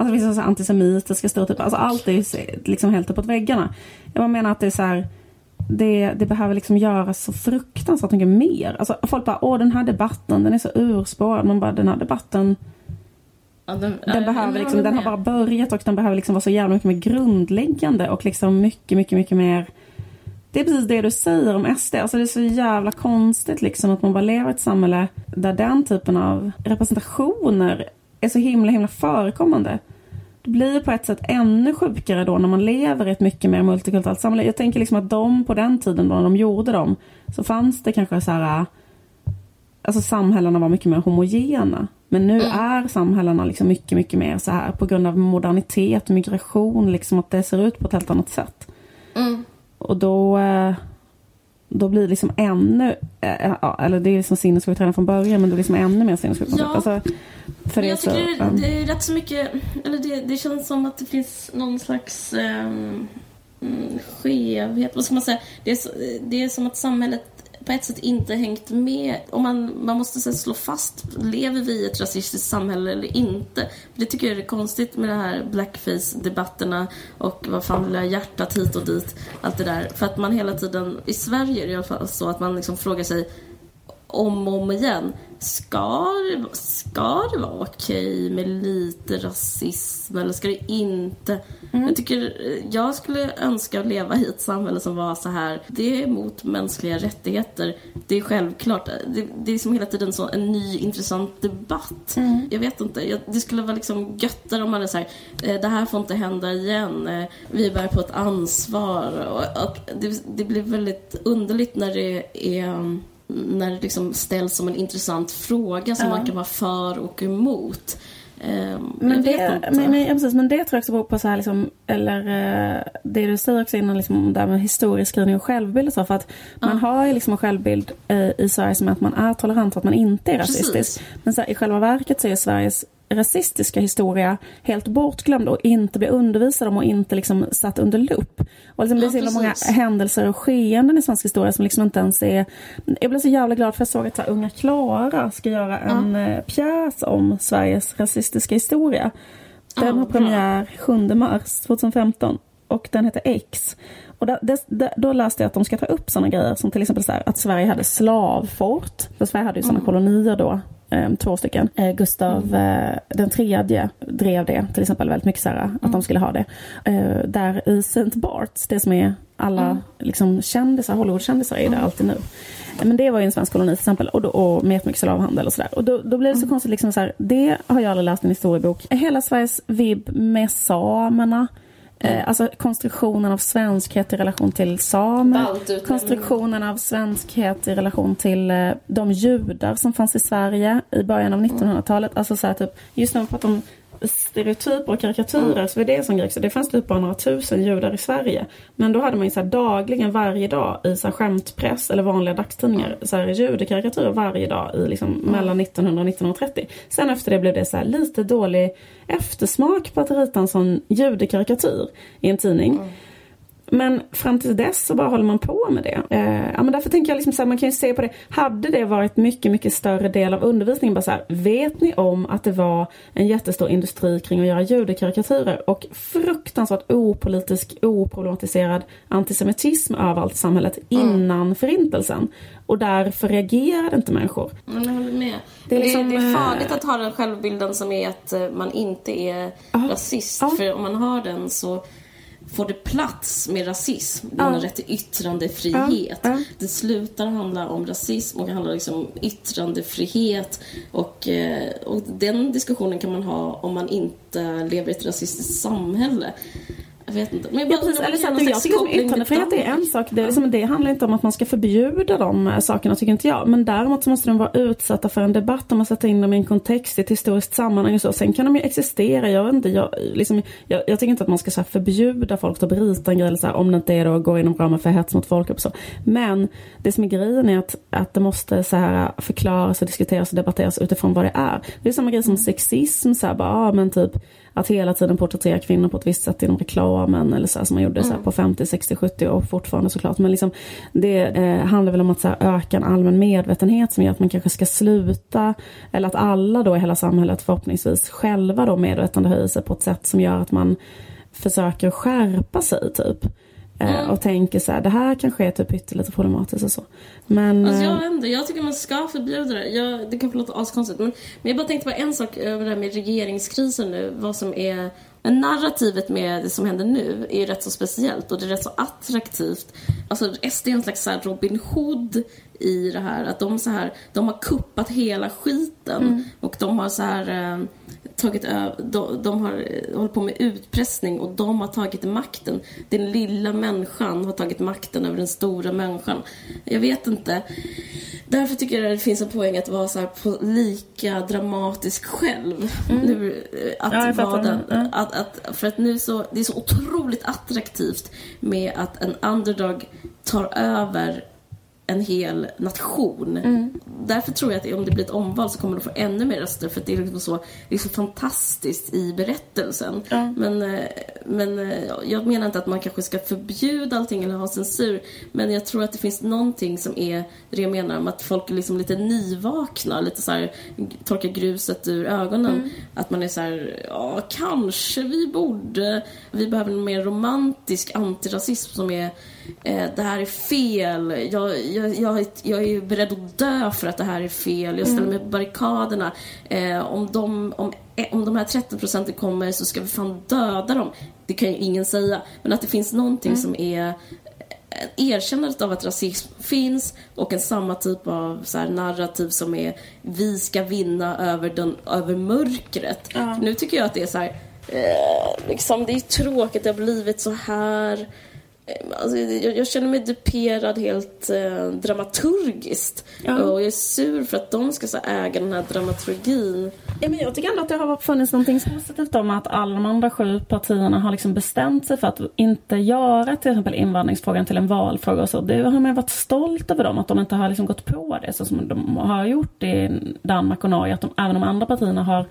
Alltså vissa så antisemitiska stereotyper. Alltså allt är ju liksom helt uppåt väggarna. Jag menar att det är så här, det, det behöver liksom göras så fruktansvärt mycket mer. Alltså folk bara, åh den här debatten den är så urspårad. Man bara, den här debatten ja, den, den, behöver liksom, den har bara börjat och den behöver liksom vara så jävla mycket mer grundläggande och liksom mycket, mycket, mycket mer det är precis det du säger om SD. Alltså det är så jävla konstigt liksom att man bara lever i ett samhälle där den typen av representationer är så himla himla förekommande. Det blir på ett sätt ännu sjukare då när man lever i ett mycket mer multikulturellt samhälle. Jag tänker liksom att de på den tiden då när de gjorde dem så fanns det kanske så här Alltså samhällena var mycket mer homogena. Men nu mm. är samhällena liksom mycket, mycket mer så här på grund av modernitet och migration, liksom att det ser ut på ett helt annat sätt. Mm. Och då, eh, då blir det liksom ännu, äh, eller det är liksom sinnessjukt redan från början, men det blir liksom ännu mer sinnessjukt. Ja. Alltså, för jag tycker så, det, det, är rätt så mycket, eller det, det känns som att det finns någon slags um, skevhet, vad ska man säga? Det är, det är som att samhället på ett sätt inte hängt med. Och man, man måste så slå fast, lever vi i ett rasistiskt samhälle eller inte? Det tycker jag är konstigt med de här blackface-debatterna och vad fan vill jag hjärtat hit och dit, allt det där. För att man hela tiden, i Sverige är det i alla fall så att man liksom frågar sig om och om igen. Ska det, ska det vara okej med lite rasism eller ska det inte? Mm. Jag, tycker, jag skulle önska att leva i ett samhälle som var så här. Det är mot mänskliga rättigheter. Det är självklart. Det, det är som hela tiden så en ny intressant debatt. Mm. Jag vet inte. Jag, det skulle vara liksom göttare om man är så här. Det här får inte hända igen. Eh, vi bär på ett ansvar. Och, och det, det blir väldigt underligt när det är när det liksom ställs som en intressant fråga som ja. man kan vara för och emot. Um, men, det, men, men, ja, precis, men det tror jag också beror på så här liksom, eller uh, det du säger också innan liksom, där med historieskrivning och självbild och så. För att ja. man har ju liksom en självbild uh, i Sverige som att man är tolerant och att man inte är rasistisk. Precis. Men så här, i själva verket så är Sveriges rasistiska historia helt bortglömd och inte blir undervisad om och inte liksom satt under lupp. Och liksom, ja, det är så många händelser och skeenden i svensk historia som liksom inte ens är... Jag blev så jävla glad för jag såg att så här, Unga Klara ska göra en ja. Eh, pjäs om Sveriges rasistiska historia. Den ja, har premiär 7 mars 2015 och den heter X. Och där, det, då läste jag att de ska ta upp sådana grejer som till exempel så här, att Sverige hade slavfort. För Sverige hade ju sådana mm. kolonier då två stycken. Eh, Gustav mm. den tredje drev det till exempel väldigt mycket så här, mm. att de skulle ha det. Eh, där i St. Barts, det som är alla mm. liksom, kändisar, Hollywoodkändisar är där mm. alltid nu. Men det var ju en svensk koloni till exempel och, då, och med mycket slavhandel och sådär. Och då, då blir det så mm. konstigt, liksom så här, det har jag aldrig läst i en historiebok. Hela Sveriges vibb med samerna. Eh, alltså konstruktionen av svenskhet i relation till samer. Konstruktionen av svenskhet i relation till eh, de judar som fanns i Sverige i början av 1900-talet. Alltså så här, typ, just när man pratar om stereotyper och karikatyrer mm. så det som grej. Så det fanns typ bara några tusen judar i Sverige. Men då hade man ju så dagligen varje dag i så här skämtpress eller vanliga dagstidningar mm. så här judekarikatyrer varje dag i liksom mm. mellan 1900 och 1930. Sen efter det blev det så här lite dålig eftersmak på att rita en sån judekarikatyr i en tidning. Mm. Men fram till dess så bara håller man på med det. Eh, ja, men därför tänker jag liksom så här, man kan ju se på det. Hade det varit mycket, mycket större del av undervisningen, bara så här, vet ni om att det var en jättestor industri kring att göra judekarikatyrer och fruktansvärt opolitisk, oproblematiserad antisemitism överallt i samhället mm. innan förintelsen. Och därför reagerade inte människor. Men jag håller med. Det är, liksom, det, det är farligt att ha den självbilden som är att eh, man inte är uh, rasist. Uh. För om man har den så får det plats med rasism. Man har rätt till yttrandefrihet. Ja. Det slutar handla om rasism och det handlar liksom om yttrandefrihet. Och, eh, och den diskussionen kan man ha om man inte lever i ett rasistiskt samhälle. Jag vet inte. Men jag, bara, ja, precis, eller så att jag tycker som yttrandefrihet är en sak. Det, liksom, det handlar inte om att man ska förbjuda de eh, sakerna tycker inte jag. Men däremot så måste de vara utsatta för en debatt om man sätter in dem i en kontext, i ett historiskt sammanhang och så. Sen kan de ju existera. Jag, vet inte, jag, liksom, jag, jag tycker inte att man ska så här, förbjuda folk att bryta en grej eller så här, om det inte är då går inom ramen för hets mot folkgrupp och så. Men det som är grejen är att, att det måste så här, förklaras och diskuteras och debatteras utifrån vad det är. Det är samma grej som sexism, så här, bara, ah, men typ att hela tiden porträttera kvinnor på ett visst sätt inom reklamen eller så här, som man gjorde mm. så på 50, 60, 70 och fortfarande såklart. Men liksom, det eh, handlar väl om att så här, öka en allmän medvetenhet som gör att man kanske ska sluta eller att alla då i hela samhället förhoppningsvis själva då medvetandehöjer sig på ett sätt som gör att man försöker skärpa sig typ. Eh, mm. Och tänker så här, det här kanske är typ pyttelite problematiskt och så. Men... Alltså jag, ändå, jag tycker man ska förbjuda det. Jag, det kan låta askonstigt men, men jag bara tänkte på en sak över det här med regeringskrisen nu. Vad som är men narrativet med det som händer nu är ju rätt så speciellt och det är rätt så attraktivt. Alltså SD är en slags så Robin Hood i det här. Att de, så här, de har kuppat hela skiten mm. och de har så här eh, tagit över, de, de har eh, hållit på med utpressning och de har tagit makten. Den lilla människan har tagit makten över den stora människan. Jag vet inte. Därför tycker jag att det finns en poäng att vara så lika dramatisk själv. Mm. Nu, eh, att ja, vara den, mm. att, att, för att nu så, det är så otroligt attraktivt med att en underdog tar över en hel nation. Därför tror jag att om det blir ett omval så kommer de få ännu mer röster för att det är liksom så, så fantastiskt i berättelsen. Men, eh, men eh, jag menar inte att man kanske ska förbjuda allting eller ha censur. Men jag tror att det finns någonting som är det jag menar om att folk är liksom lite nyvakna, lite så här torkar gruset ur ögonen. Att man är så här, ja kanske vi borde, vi behöver en mer romantisk antirasism som är det här är fel, jag, jag, jag, jag är beredd att dö för att det här är fel, jag ställer mig på barrikaderna. Eh, om, de, om, eh, om de här 30 procenten kommer så ska vi fan döda dem. Det kan ju ingen säga. Men att det finns någonting som är erkännandet av att rasism finns och en samma typ av så här, narrativ som är vi ska vinna över, den, över mörkret. Nu tycker jag att det är så här, eh, liksom, det är tråkigt, det har blivit så här. Eh, Alltså, jag, jag känner mig duperad helt eh, dramaturgiskt. Och jag är sur för att de ska så äga den här dramaturgin. Ja, men jag tycker ändå att det har funnits någonting positivt om att alla de andra sju partierna har liksom bestämt sig för att inte göra till exempel invandringsfrågan till en valfråga. Och så. Det har man varit stolt över dem, att de inte har liksom gått på det så som de har gjort i Danmark och Norge. Att de, även de andra partierna har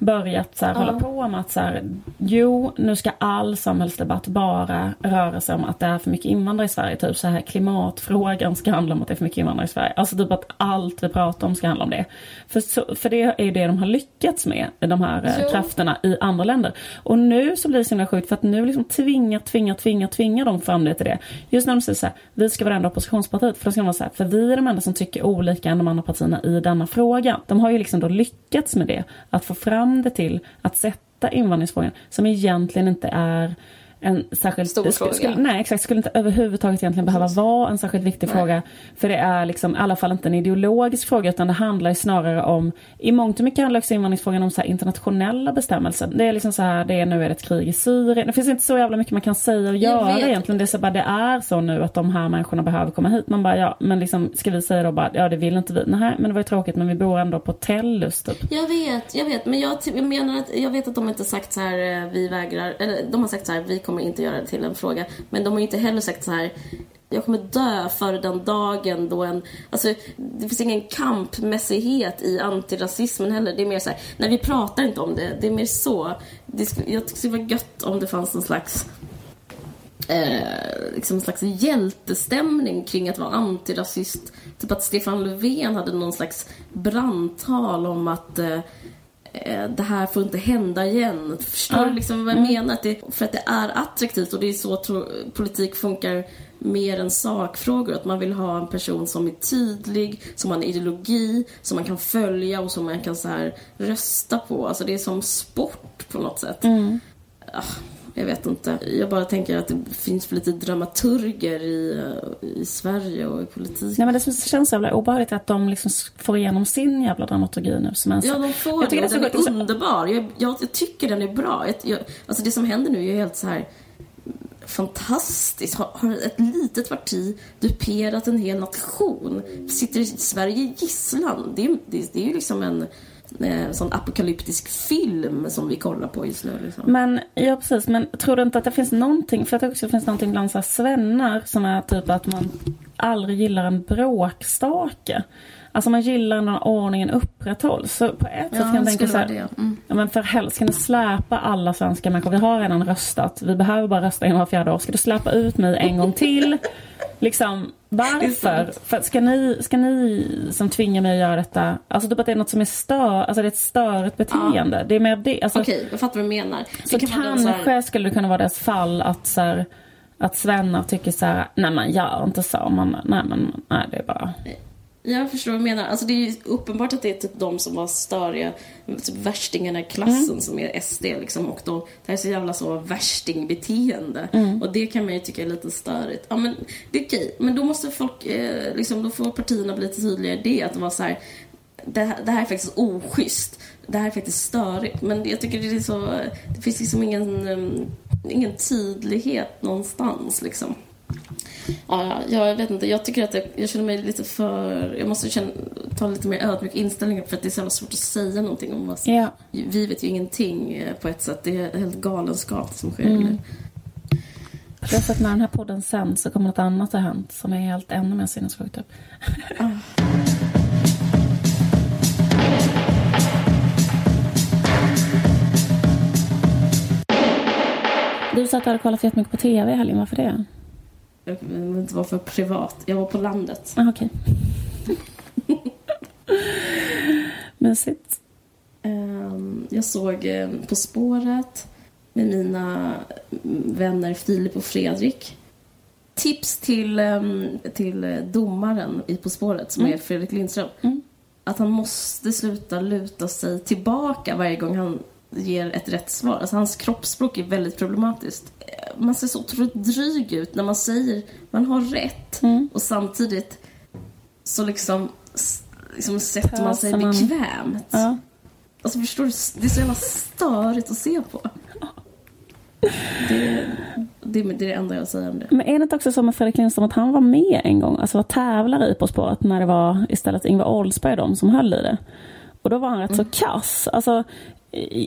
börjat så här, hålla på med att så här, jo, nu ska all samhällsdebatt bara röra sig om att det är för mycket invandrare i Sverige. Typ så här klimatfrågan ska handla om att det är för mycket invandrare i Sverige. Alltså typ att allt vi pratar om ska handla om det. För, så, för det är ju det de har lyckats med, de här eh, Jo. krafterna i andra länder. Och nu så blir det så himla sjukt för att nu liksom tvingar, tvingar, tvingar, tvingar de fram det till det. Just när de säger så här, vi ska vara det enda oppositionspartiet. För då ska de vara så här, för vi är de enda som tycker olika än de andra partierna i denna fråga. De har ju liksom då lyckats med det. Att få fram det till att sätta invandringsfrågan som egentligen inte är en särskilt... Stor fråga. skulle- nej, exakt. Skulle inte överhuvudtaget egentligen behöva vara en särskilt viktig fråga. För det är liksom i alla fall inte en ideologisk fråga utan det handlar ju snarare om... I mångt och mycket handlar också invandringsfrågan om så internationella bestämmelser. Det är liksom så här, det är nu är det ett krig i Syrien. Det finns inte så jävla mycket man kan säga och göra egentligen. Det är så bara, det är så nu att de här människorna behöver komma hit. Man bara, ja, men liksom ska vi säga då bara, ja det vill inte vi. Nej, men det var ju tråkigt men vi bor ändå på Tellus typ. Jag vet, jag vet. Men jag, jag menar att jag vet att de inte sagt så här, eh, vi vägrar. Eller de har sagt så här, vi kommer inte göra det till en fråga. Men de har ju inte heller sagt så här, jag kommer dö före den dagen då en... Alltså, det finns ingen kampmässighet i antirasismen heller. Det är mer så här, nej vi pratar inte om det. Det är mer så. Det skulle, jag tycker det skulle vara gött om det fanns en slags eh, liksom en slags hjältestämning kring att vara antirasist. Typ att Stefan Löfven hade någon slags brandtal om att eh, det här får inte hända igen. Förstår du liksom vad jag menar? Att det, för att det är attraktivt och det är så tro, politik funkar mer än sakfrågor. Att man vill ha en person som är tydlig, som har en ideologi, som man kan följa och som man kan så här rösta på. Alltså det är som sport på något sätt. Ah, jag vet inte. Jag bara tänker att det finns för lite dramaturger i, i Sverige och i politiken. Nej men det känns så jävla obehagligt att de liksom får igenom sin jävla dramaturgi nu som en Ja, de får Jag tycker det. är Den är underbar. Jag, jag, jag tycker den är bra. Jag, alltså det som händer nu är ju helt så här fantastiskt. Har, har ett litet parti duperat en hel nation? Sitter Sverige i gisslan? Det, det, det är ju liksom en eh, sån apokalyptisk film som vi kollar på just nu. Liksom. Men, ja precis, men tror du inte att det finns någonting, för jag tror också det finns någonting bland så svennar som är typ att man aldrig gillar en bråkstake. Alltså man gillar när ordningen upprätthålls. Så på ett sätt kan jag tänka så här, Mm. ja men för helst ska ni släpa alla svenska människor. Vi har redan röstat, vi behöver bara rösta en var fjärde år. Ska du släppa ut mig en gång till? Liksom, varför? För ska ni, ska ni som tvingar mig att göra detta, alltså typ att det är något som är stör, alltså det är ett störigt beteende. Det är mer det. Alltså, Okej, jag fattar vad du menar. så Det kan så kanske här- skulle det kunna vara deras fall att så här, att svennar tycker så här, nej man gör inte så, man, nej men nej det är bara Jag förstår vad du menar. Alltså det är ju uppenbart att det är typ de som var störiga, typ värstingarna i klassen Mm. som är SD liksom. Och då, det här är så jävla så värstingbeteende. Mm. Och det kan man ju tycka är lite störigt. Ja men det är okej. Men då måste folk, eh, liksom, då får partierna bli lite tydligare i det. Att de var så här, det, här- det här är faktiskt oschysst. Det här är faktiskt störigt. Men jag tycker det är så, det finns liksom ingen, um, ingen tydlighet någonstans liksom. Ja, ja, jag vet inte. Jag tycker att jag, jag känner mig lite för... Jag måste känna, ta lite mer ödmjuk inställning för att det är så jävla svårt att säga någonting om vad Ja. Vi vet ju ingenting eh, på ett sätt. Det är helt galenskap som sker. Mm. nu. Plus att när den här podden sänds så kommer något annat ha hänt som är helt ännu mer sinnessjukt. Typ. Du sa att du hade kollat jättemycket på TV i helgen. Varför det? Jag vill inte vara för privat. Jag var på landet. Ah, Okej. Mysigt. Ehm, Jag såg eh, På spåret med mina vänner Filip och Fredrik. Tips till, ehm, till domaren i På spåret, som är Fredrik Lindström. Mm. Att han måste sluta luta sig tillbaka varje gång han ger ett rätt svar. Alltså hans kroppsspråk är väldigt problematiskt. Man ser så otroligt dryg ut när man säger man har rätt och samtidigt så liksom, liksom sätter man sig bekvämt. Ja. Alltså förstår du? Det är så jävla störigt att se på. Det, det, det är det enda jag säger om det. Men är det inte också så med Fredrik Lindström att han var med en gång, alltså var tävlare i På spåret när det var istället Ingvar Oldsberg de som höll i det. Och då var han rätt så kass. Alltså,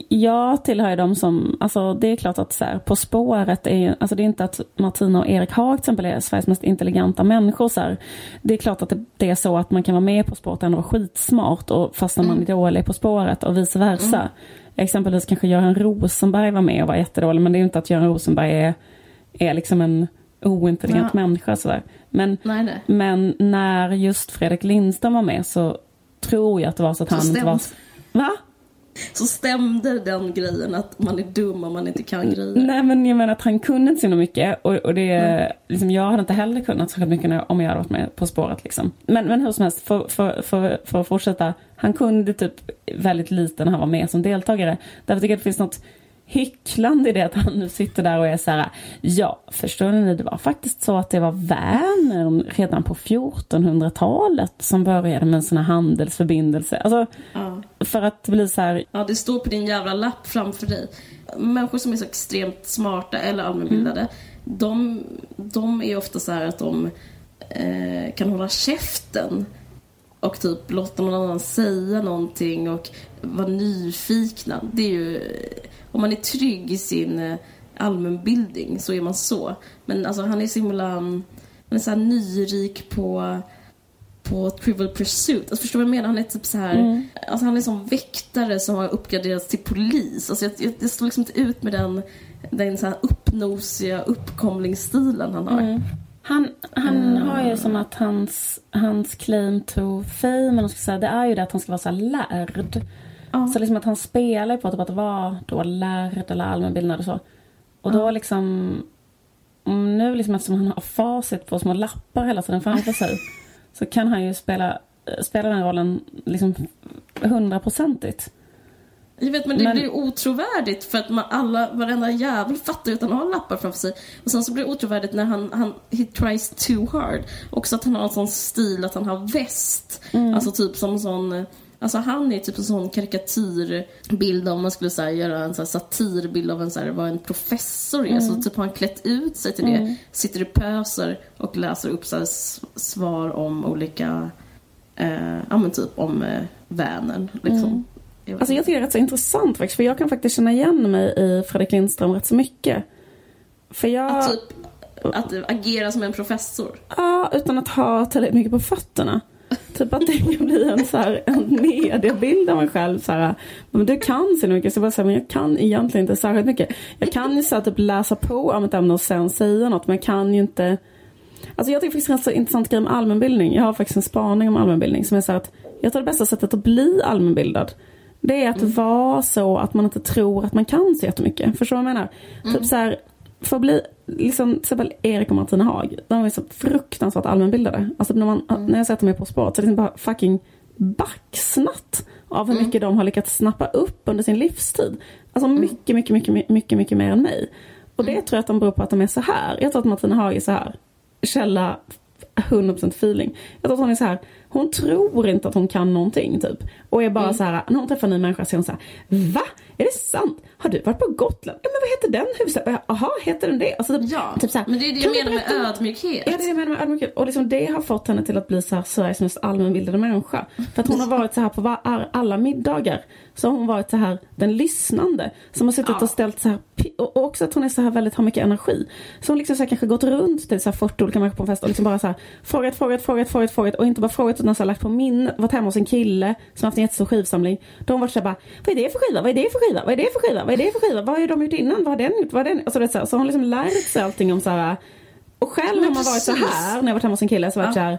jag tillhör ju de som, alltså det är klart att så här, På spåret är ju, alltså det är inte att Martina och Erik Haag till exempel är Sveriges mest intelligenta människor så här. Det är klart att det, det är så att man kan vara med På spåret och ändå vara skitsmart och fast när man är dålig På spåret och vice versa. Exempelvis kanske Göran Rosenberg var med och var jättedålig men det är ju inte att Göran Rosenberg är, är liksom en ointelligent Ja. människa sådär. Men, Nej, nej. men när just Fredrik Lindström var med så tror jag att det var så att Så han inte var... Va? Så stämde den grejen att man är dum om man inte kan grejer. Nej men jag menar att han kunde inte så himla mycket och, och det, liksom, jag hade inte heller kunnat så mycket om jag hade varit med På spåret liksom. Men, men hur som helst, för, för, för, för att fortsätta. Han kunde typ väldigt lite när han var med som deltagare. Därför tycker jag att det finns något hycklande i det att han nu sitter där och är så här. Ja, förstår ni, det var faktiskt så att det var Vänern redan på 1400-talet som började med en sån här handelsförbindelse. Alltså, Ja. För att bli så här, ja, det står på din jävla lapp framför dig. Människor som är så extremt smarta eller allmänbildade, de, de är ofta så här att de eh, kan hålla käften och typ låta någon annan säga någonting och vara nyfikna. Det är ju, om man är trygg i sin eh, allmänbildning så är man så. Men alltså han är så himla, han är så nyrik på på Trivial Pursuit. Alltså förstår du vad jag menar? Han är typ så här, alltså han är som väktare som har uppgraderats till polis. Alltså jag, jag, jag står liksom inte ut med den, den så här uppnosiga uppkomlingsstilen han har. Han, han har ju som att hans, hans claim to fame, man ska säga, det är ju det att han ska vara så lärd. Ja. Så liksom att han spelar på typ att vara då lärd eller allmänbildad och så. Och då liksom, om nu liksom eftersom han har facit på små lappar hela tiden framför sig, så kan han ju spela, spela den rollen liksom hundraprocentigt. Jag vet men det Men- blir otrovärdigt för att man alla, varenda jävel fattar ju att har lappar framför sig. Och sen så blir det otrovärdigt när han, han he tries too hard. Också att han har en sån stil att han har väst. Alltså typ som en sån Alltså han är typ en sån karikatyrbild om man skulle så här, göra en så här satirbild av en, så här, vad en professor är. Så typ har han klätt ut sig till det, sitter i pöser och läser upp så här, svar om olika, eh, ja men typ om eh, Vänern. Liksom. Jag vet Alltså jag tycker det är rätt så intressant faktiskt, för jag kan faktiskt känna igen mig i Fredrik Lindström rätt så mycket. För jag... Att typ att agera som en professor. Ja, utan att ha tillräckligt mycket på fötterna. Typ att det kan bli en, så här, en mediebild av mig själv. Så här, men du kan så mycket, så jag bara säger, men jag kan egentligen inte särskilt mycket. Jag kan ju så här, typ läsa på om ett ämne och sen säga något, men jag kan ju inte... Alltså jag tycker faktiskt det är en så intressant grej med allmänbildning. Jag har faktiskt en spaning om allmänbildning som är så här att jag tror det bästa sättet att bli allmänbildad det är att vara så att man inte tror att man kan så jättemycket. Förstår du vad jag menar? Typ så här, för att bli, liksom, till exempel Erik och Martina Haag, de är så fruktansvärt allmänbildade. Alltså när, man, när jag sätter mig På spåret så är det liksom bara fucking baxnat av hur mycket de har lyckats snappa upp under sin livstid. Alltså mycket, mycket, mycket, mycket, mycket, mycket mer än mig. Och det tror jag att de beror på att de är så här. Jag tror att Martina Haag är så här. Källa 100% feeling. Jag tror att hon är så här. Hon tror inte att hon kan någonting typ. Och är bara så här. När hon träffar en ny människa så är hon så här. Va? Är det sant? Har du varit på Gotland? Ja men vad heter den huvudstaden? Jaha, heter den det? Alltså, typ, Ja, typ så här, men det är det jag menar med berätta- ödmjukhet. Ja, det är det jag menar med ödmjukhet. Och liksom det har fått henne till att bli så här Sveriges mest allmänbildade människa. För att hon har varit så här på var, alla middagar. Så har hon varit så här den lyssnande. Som har suttit Ja. och ställt så här, och och också att hon är så här väldigt, har mycket energi. Så hon liksom så här kanske gått runt till så här 40 olika människor på en fest och liksom bara så här frågat, frågat, frågat, frågat, frågat. Och inte bara frågat utan så här lagt på minne. Varit hemma hos en kille som haft en jättestor skivsamling. Då har hon varit så här bara, vad är det för skiva? Vad är det för skiva? Vad är det för skiva? Vad är det för skiva? Vad har de gjort innan? Vad har den gjort? Vad har den? Alltså, det så, här, så har hon liksom lärt sig allting om så här och själv Men har man varit så här när jag varit hemma hos en kille så har jag varit Ja.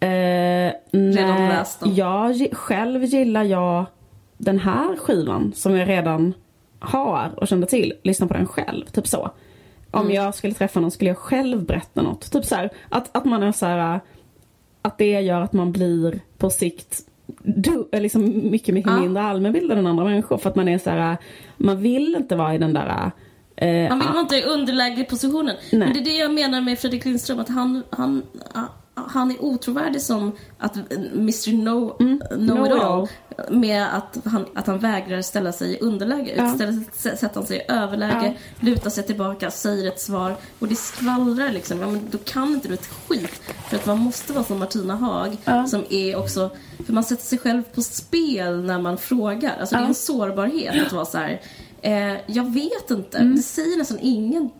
så här. Eh, nej, jag, själv gillar jag den här skivan som jag redan har och kände till. Lyssna på den själv, typ så. Om Mm. jag skulle träffa någon skulle jag själv berätta något. Typ så här, att, att man är så här. Att det gör att man blir på sikt du, liksom mycket, mycket Ja. mindre allmänbildad än andra människor. För att man är så här. Man vill inte vara i den där eh, Han vill vara inte i underlägepositionen. Nej. Men det är det jag menar med Fredrik Lindström, att han, han, han är otrovärdig som att Mr No, know it all med att han, att han vägrar ställa sig i underläge. Ja. Istället sätter han sig i överläge, lutar sig tillbaka, säger ett svar och det skvallrar liksom. Ja, men då kan inte du ett skit. För att man måste vara som Martina Haag Ja. som är också, för man sätter sig själv på spel när man frågar. Alltså det är Ja. en sårbarhet att vara så här. Eh, jag vet inte. Mm. Det säger nästan ingen.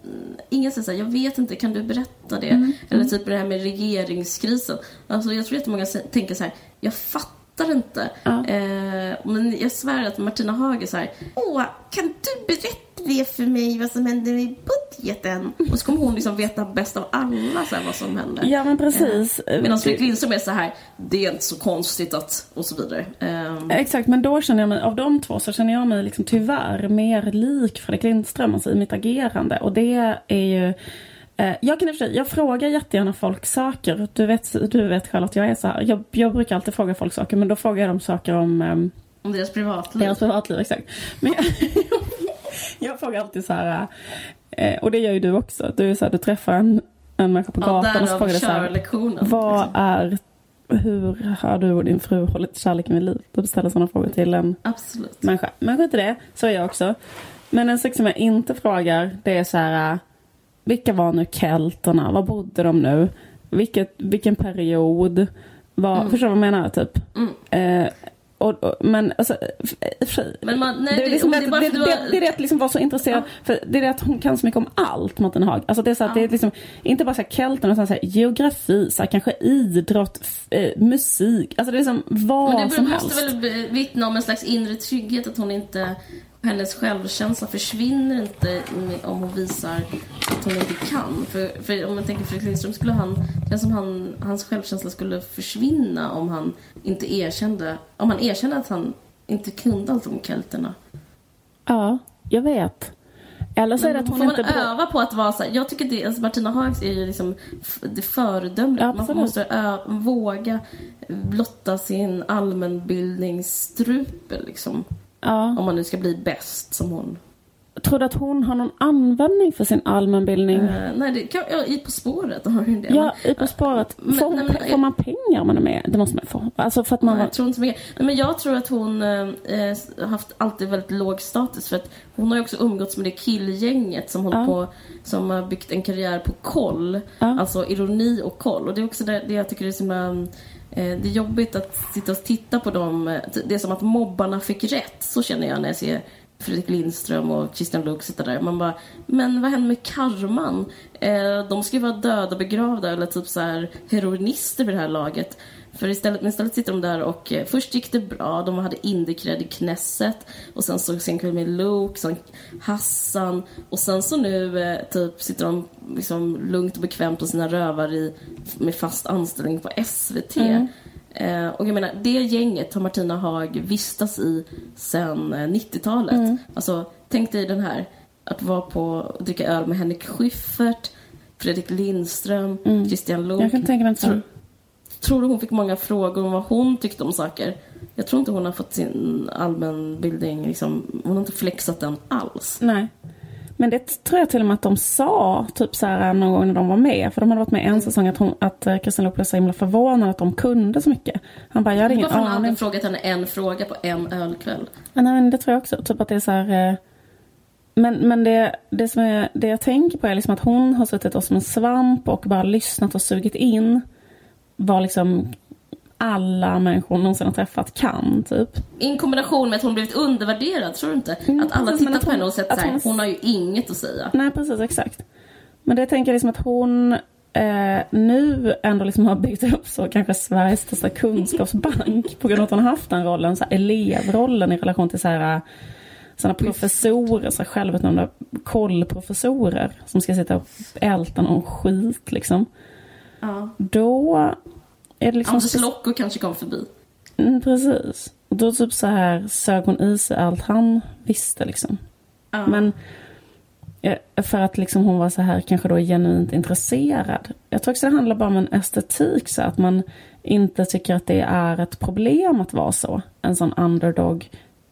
Ingen säger så här, jag vet inte, kan du berätta det? Mm. Eller typ det här med regeringskrisen. Alltså jag tror jättemånga tänker så här, jag fattar inte. Ja. Eh, men jag svär att Martina Haag är så här, åh, kan du berätta det för mig vad som hände med budgeten? Och så kommer hon liksom veta bäst av alla så här, vad som hände. Ja men precis. Medan Fredrik Lindström är så här, det är inte så konstigt att, och så vidare. Ehm, Exakt, men då känner jag mig, av de två så känner jag mig liksom tyvärr mer lik Fredrik Lindström alltså i mitt agerande. Och det är ju eh, jag kan i och för sig, jag frågar jättegärna folk saker. Du vet, du vet själv att jag är så här. Jag, jag brukar alltid fråga folk saker men då frågar jag dem saker om ehm, om deras privatliv. deras privatliv. Exakt. Men jag, jag frågar alltid så här, eh, och det gör ju du också. Du är så här, du träffar en, en människa på Ja, gatan och så frågar du så här, vad är, hur har du och din fru hållit kärleken vid liv? Du ställer sådana frågor till en Absolut. människa. Men skit i det, så är jag också. Men en sak som jag inte frågar, det är så här. Vilka var nu kelterna? Var bodde de nu? Vilket, vilken period? Vad, Förstår du vad jag menar? Typ. Mm. Eh, och, och, men alltså, Men man, nej, det, är det, liksom det, det, det, det, det, är att liksom vara så intresserad. För det är det att hon kan så mycket om allt, Martin Haag. Alltså det är så att det är liksom, inte bara så här kelterna, utan så här, geografi, så här, kanske idrott, eh, musik. Alltså det är som vad Men det som måste helst. väl vittna om en slags inre trygghet att hon inte hennes självkänsla försvinner inte om hon visar att hon inte kan. För, för om man tänker Fredrik Lindström skulle han, det som han, hans självkänsla skulle försvinna om han inte erkände, om han erkände att han inte kunde allt om kelterna. Ja, jag vet. Eller så är det att Får hon man inte... öva på att vara så här, jag tycker det, alltså Martina Hags är ju liksom det föredömliga. Man måste ö, våga blotta sin allmänbildningsstrupe liksom. Ja. Om man nu ska bli bäst som hon. Tror du att hon har någon användning för sin allmänbildning? Eh, nej, det kan, ja, i På spåret har hon det. Ja, i På spåret. Men- Får, hon, nej, men- får man pengar om man är med? Det måste man få. Alltså för att man Nej, jag tror inte så mycket. Nej, men jag tror att hon har haft alltid väldigt låg status för att hon har ju också umgåtts med det killgänget som håller Ja. på som har byggt en karriär på koll. Alltså ironi och koll. Och det är också det, det jag tycker är så himla Eh, det är jobbigt att sitta och titta på dem. Det är som att mobbarna fick rätt. Så känner jag när jag ser Fredrik Lindström och Christian Luuk sitta där. Man bara, men vad händer med karman? Eh, de ska ju vara döda, begravda eller typ så här heroinister vid det här laget. För istället, men istället sitter de där och eh, först gick det bra, de hade indiekred i Knesset och sen så sen kväll med Luke, sen Hassan och sen så nu eh, typ sitter de liksom lugnt och bekvämt på sina rövar i, med fast anställning på SVT. Mm. Eh, och jag menar, det gänget har Martina Haag vistats i sen eh, 90-talet. Alltså, tänk dig den här, att vara på och dricka öl med Henrik Schyffert, Fredrik Lindström, Christian Luuk. Jag kan tänka mig sån. Tror du hon fick många frågor om vad hon tyckte om saker? Jag tror inte hon har fått sin allmänbildning, liksom, hon har inte flexat den alls. Nej. Men det tror jag till och med att de sa typ så här någon gång när de var med. För de hade varit med en säsong att, hon, att eh, Christian Luuk blev så himla förvånad att de kunde så mycket. Han bara, jag hade ingen Varför har han aning. frågat henne en fråga på en ölkväll? Ja, Nej, men det tror jag också. Typ att det är så här... eh, Men, men det, det, som är, det jag tänker på är liksom att hon har suttit som en svamp och bara lyssnat och sugit in vad liksom alla människor hon någonsin har träffat kan, typ. I kombination med att hon blivit undervärderad, tror du inte? Mm, att alla tittat men på att henne och hon- sett att hon- hon har ju inget att säga. Nej, precis, exakt. Men det tänker jag liksom att hon eh, nu ändå liksom har byggt upp så kanske Sveriges största kunskapsbank på grund av att hon har haft den rollen, så här, elevrollen i relation till så här sådana professorer, så här självutnämnda kollprofessorer som ska sitta och älta någon skit liksom. Ja. Då är det liksom... Anders Locko kanske kom förbi. Mm, precis. Och då typ så här sög hon i sig allt han visste liksom. Ja. Men eh, för att liksom hon var så här kanske då genuint intresserad. Jag tror också det handlar bara om en estetik så att man inte tycker att det är ett problem att vara så. En sån underdog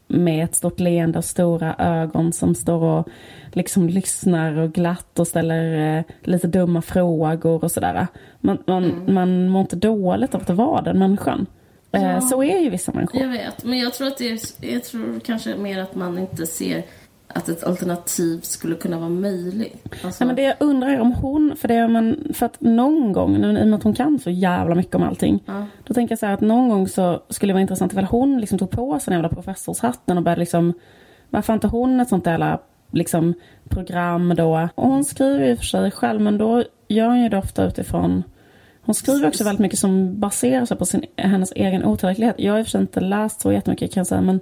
med ett stort leende och stora ögon som står och liksom lyssnar och glatt och ställer eh, lite dumma frågor och sådär. Man, man, man mår inte dåligt av att vara den människan. Eh, Ja. Så är ju vissa människor. Jag vet, men jag tror att det är, jag tror kanske mer att man inte ser att ett alternativ skulle kunna vara möjligt. Alltså, Nej, men det jag undrar är om hon, för, det är man, för att någon gång, i och med att hon kan så jävla mycket om allting. Ja. Då tänker jag så här att någon gång så skulle det vara intressant ifall hon liksom tog på sig den jävla professorshatten och började liksom, varför inte hon ett sånt jävla liksom, program då? Och hon skriver ju för sig själv, men då gör hon ju det ofta utifrån hon skriver också väldigt mycket som baserar sig på sin, hennes egen otillräcklighet. Jag har i och för sig inte läst så jättemycket kan jag säga, men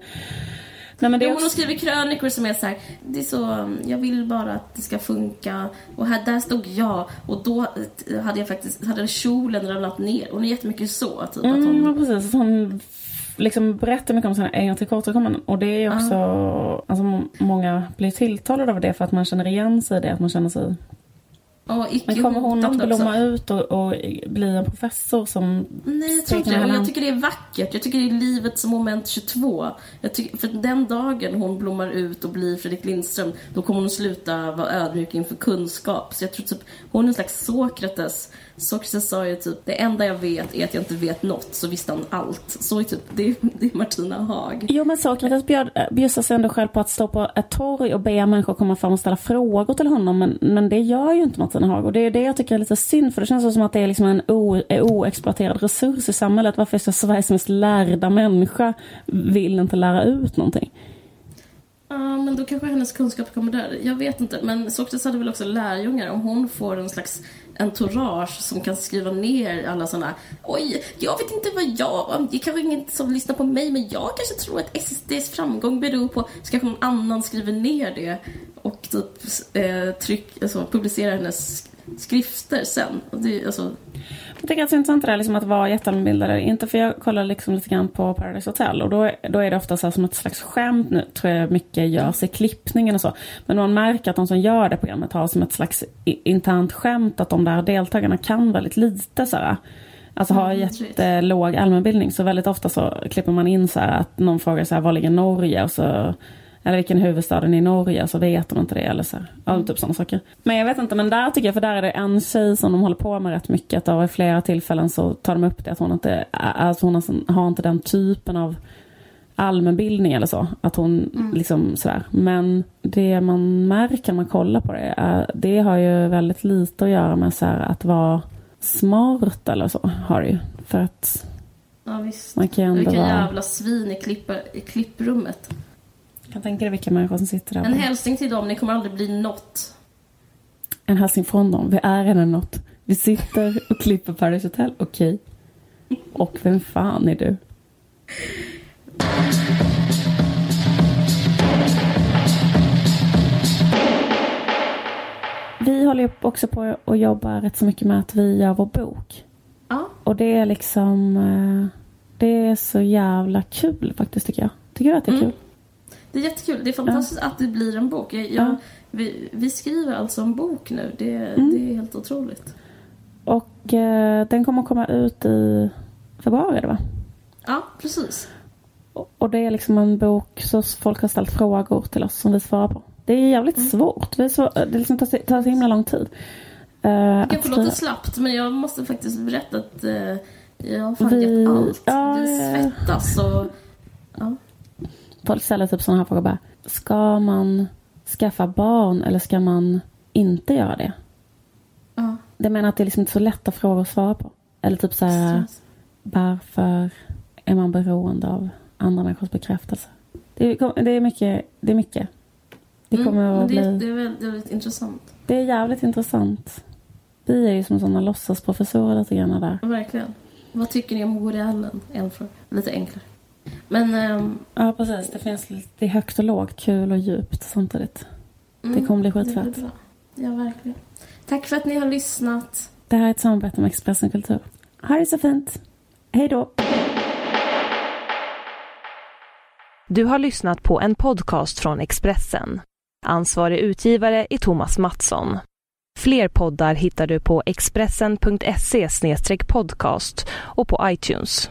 Nej, men det är hon också, skriver krönikor som är så här, det är så, jag vill bara att det ska funka. Och här, där stod jag och då eh, hade jag faktiskt, hade kjolen ramlat ner. Hon är jättemycket så, typ att mm, hon... ja, precis. Hon liksom berättar mycket om sina egna tillkortakommanden. Och det är också, alltså m- många blir tilltalade av det för att man känner igen sig i det, att man känner sig Men kommer hon att också. blomma ut och, och bli en professor som... Nej, jag tror inte det. Jag tycker det är vackert. Jag tycker det är livets moment 22. Jag tycker, för den dagen hon blommar ut och blir Fredrik Lindström, då kommer hon sluta vara ödmjuk inför kunskap. Så jag tror typ, hon är en slags Sokrates. Sokrates sa ju typ, det enda jag vet är att jag inte vet något, så visste han allt. Så är typ, det, är- det är Martina Haag. Jo men Sokrates bjöd, bjussar sig ändå själv på att stå på ett torg och be människor komma fram och ställa frågor till honom. Men, men det gör ju inte Martina Haag. Och det är det jag tycker är lite synd för det känns som att det är liksom en o, oexploaterad resurs i samhället. Varför är så Sveriges mest lärda människa vill inte lära ut någonting? Ja, men då kanske hennes kunskap kommer där. Jag vet inte. Men Sokrates hade väl också lärjungar. Om hon får en slags entourage som kan skriva ner alla såna Oj, jag vet inte vad jag... Det är kanske ingen som lyssnar på mig, men jag kanske tror att SSDs framgång beror på... Så kanske någon annan skriver ner det och typ eh, tryck, alltså, publicerar hennes skrifter sen. Och det, alltså, jag tycker att det är intressant det där liksom att vara jätteallmänbildade. Inte för jag kollar liksom lite grann på Paradise Hotel och då, är- då är det ofta så här som ett slags skämt nu tror jag mycket görs i klippningen och så. Men man märker att de som gör det programmet har som ett slags internt skämt att de där deltagarna kan väldigt lite så här. Alltså har Mm, jättelåg allmänbildning så väldigt ofta så klipper man in så här att någon frågar så här var ligger Norge och så eller vilken huvudstaden i Norge så vet de inte det eller så. Ja, typ sådana saker. Men jag vet inte, men där tycker jag, för där är det en tjej som de håller på med rätt mycket. Att i flera tillfällen så tar de upp det att hon inte, alltså hon har- inte den typen av allmänbildning eller så. Att hon liksom sådär. Men det man märker när man kollar på det, är, det har ju väldigt lite att göra med så att vara smart eller så. Har det ju. För att ja visst. man kan ju ändå Vilka vara... jävla svin i, klippa, i klipprummet. Kan tänka dig vilka människor som sitter där. En hälsning till dem, ni kommer aldrig bli något. En hälsning från dem. Vi är redan något. Vi sitter och klipper Paradise Hotel. Okej. Och vem fan är du? Vi håller också på att jobba rätt så mycket med att vi gör vår bok. Ja, Och det är liksom... eh, Det är så jävla kul faktiskt tycker jag. Tycker du att det är Mm. kul? Det är jättekul. Det är fantastiskt att det blir en bok. Jag, jag, Ja. vi, vi skriver alltså en bok nu. Det, Mm. det är helt otroligt. Och eh, den kommer att komma ut i februari, det va? Ja, precis. Och- Och det är liksom en bok så folk har ställt frågor till oss som vi svarar på. Det är jävligt Mm. svårt. Det, är så, det liksom tar, tar så himla lång tid. Uh, Det kanske låter slappt, men jag måste faktiskt berätta att eh, jag har fan Vi- gett allt. ja, vi ja, ja. svettas och... Ja. Folk ställer typ sådana här frågor bara. Ska man skaffa barn eller ska man inte göra det? Ja. Det menar att det är liksom inte så lätta frågor att svara på. Eller typ så här, varför är man beroende av andra människors bekräftelse? Det är, det är mycket. Det är mycket. Det kommer Mm, att det, bli... det är väldigt, väldigt intressant. Det är jävligt intressant. Vi är ju som sådana låtsasprofessorer lite grann där. Verkligen. Vad tycker ni om Woody Allen? En fråga. Lite enklare. Men... ehm, Ja, precis. Det finns lite högt och lågt, kul och djupt samtidigt. mm, Det kommer bli det skitfett. Ja, verkligen. Tack för att ni har lyssnat. Det här är ett samarbete med Expressen Kultur. Ha det så fint. Hej då. Du har lyssnat på en podcast från Expressen. Ansvarig utgivare är Thomas Mattsson. Fler poddar hittar du på expressen.se podcast och på iTunes.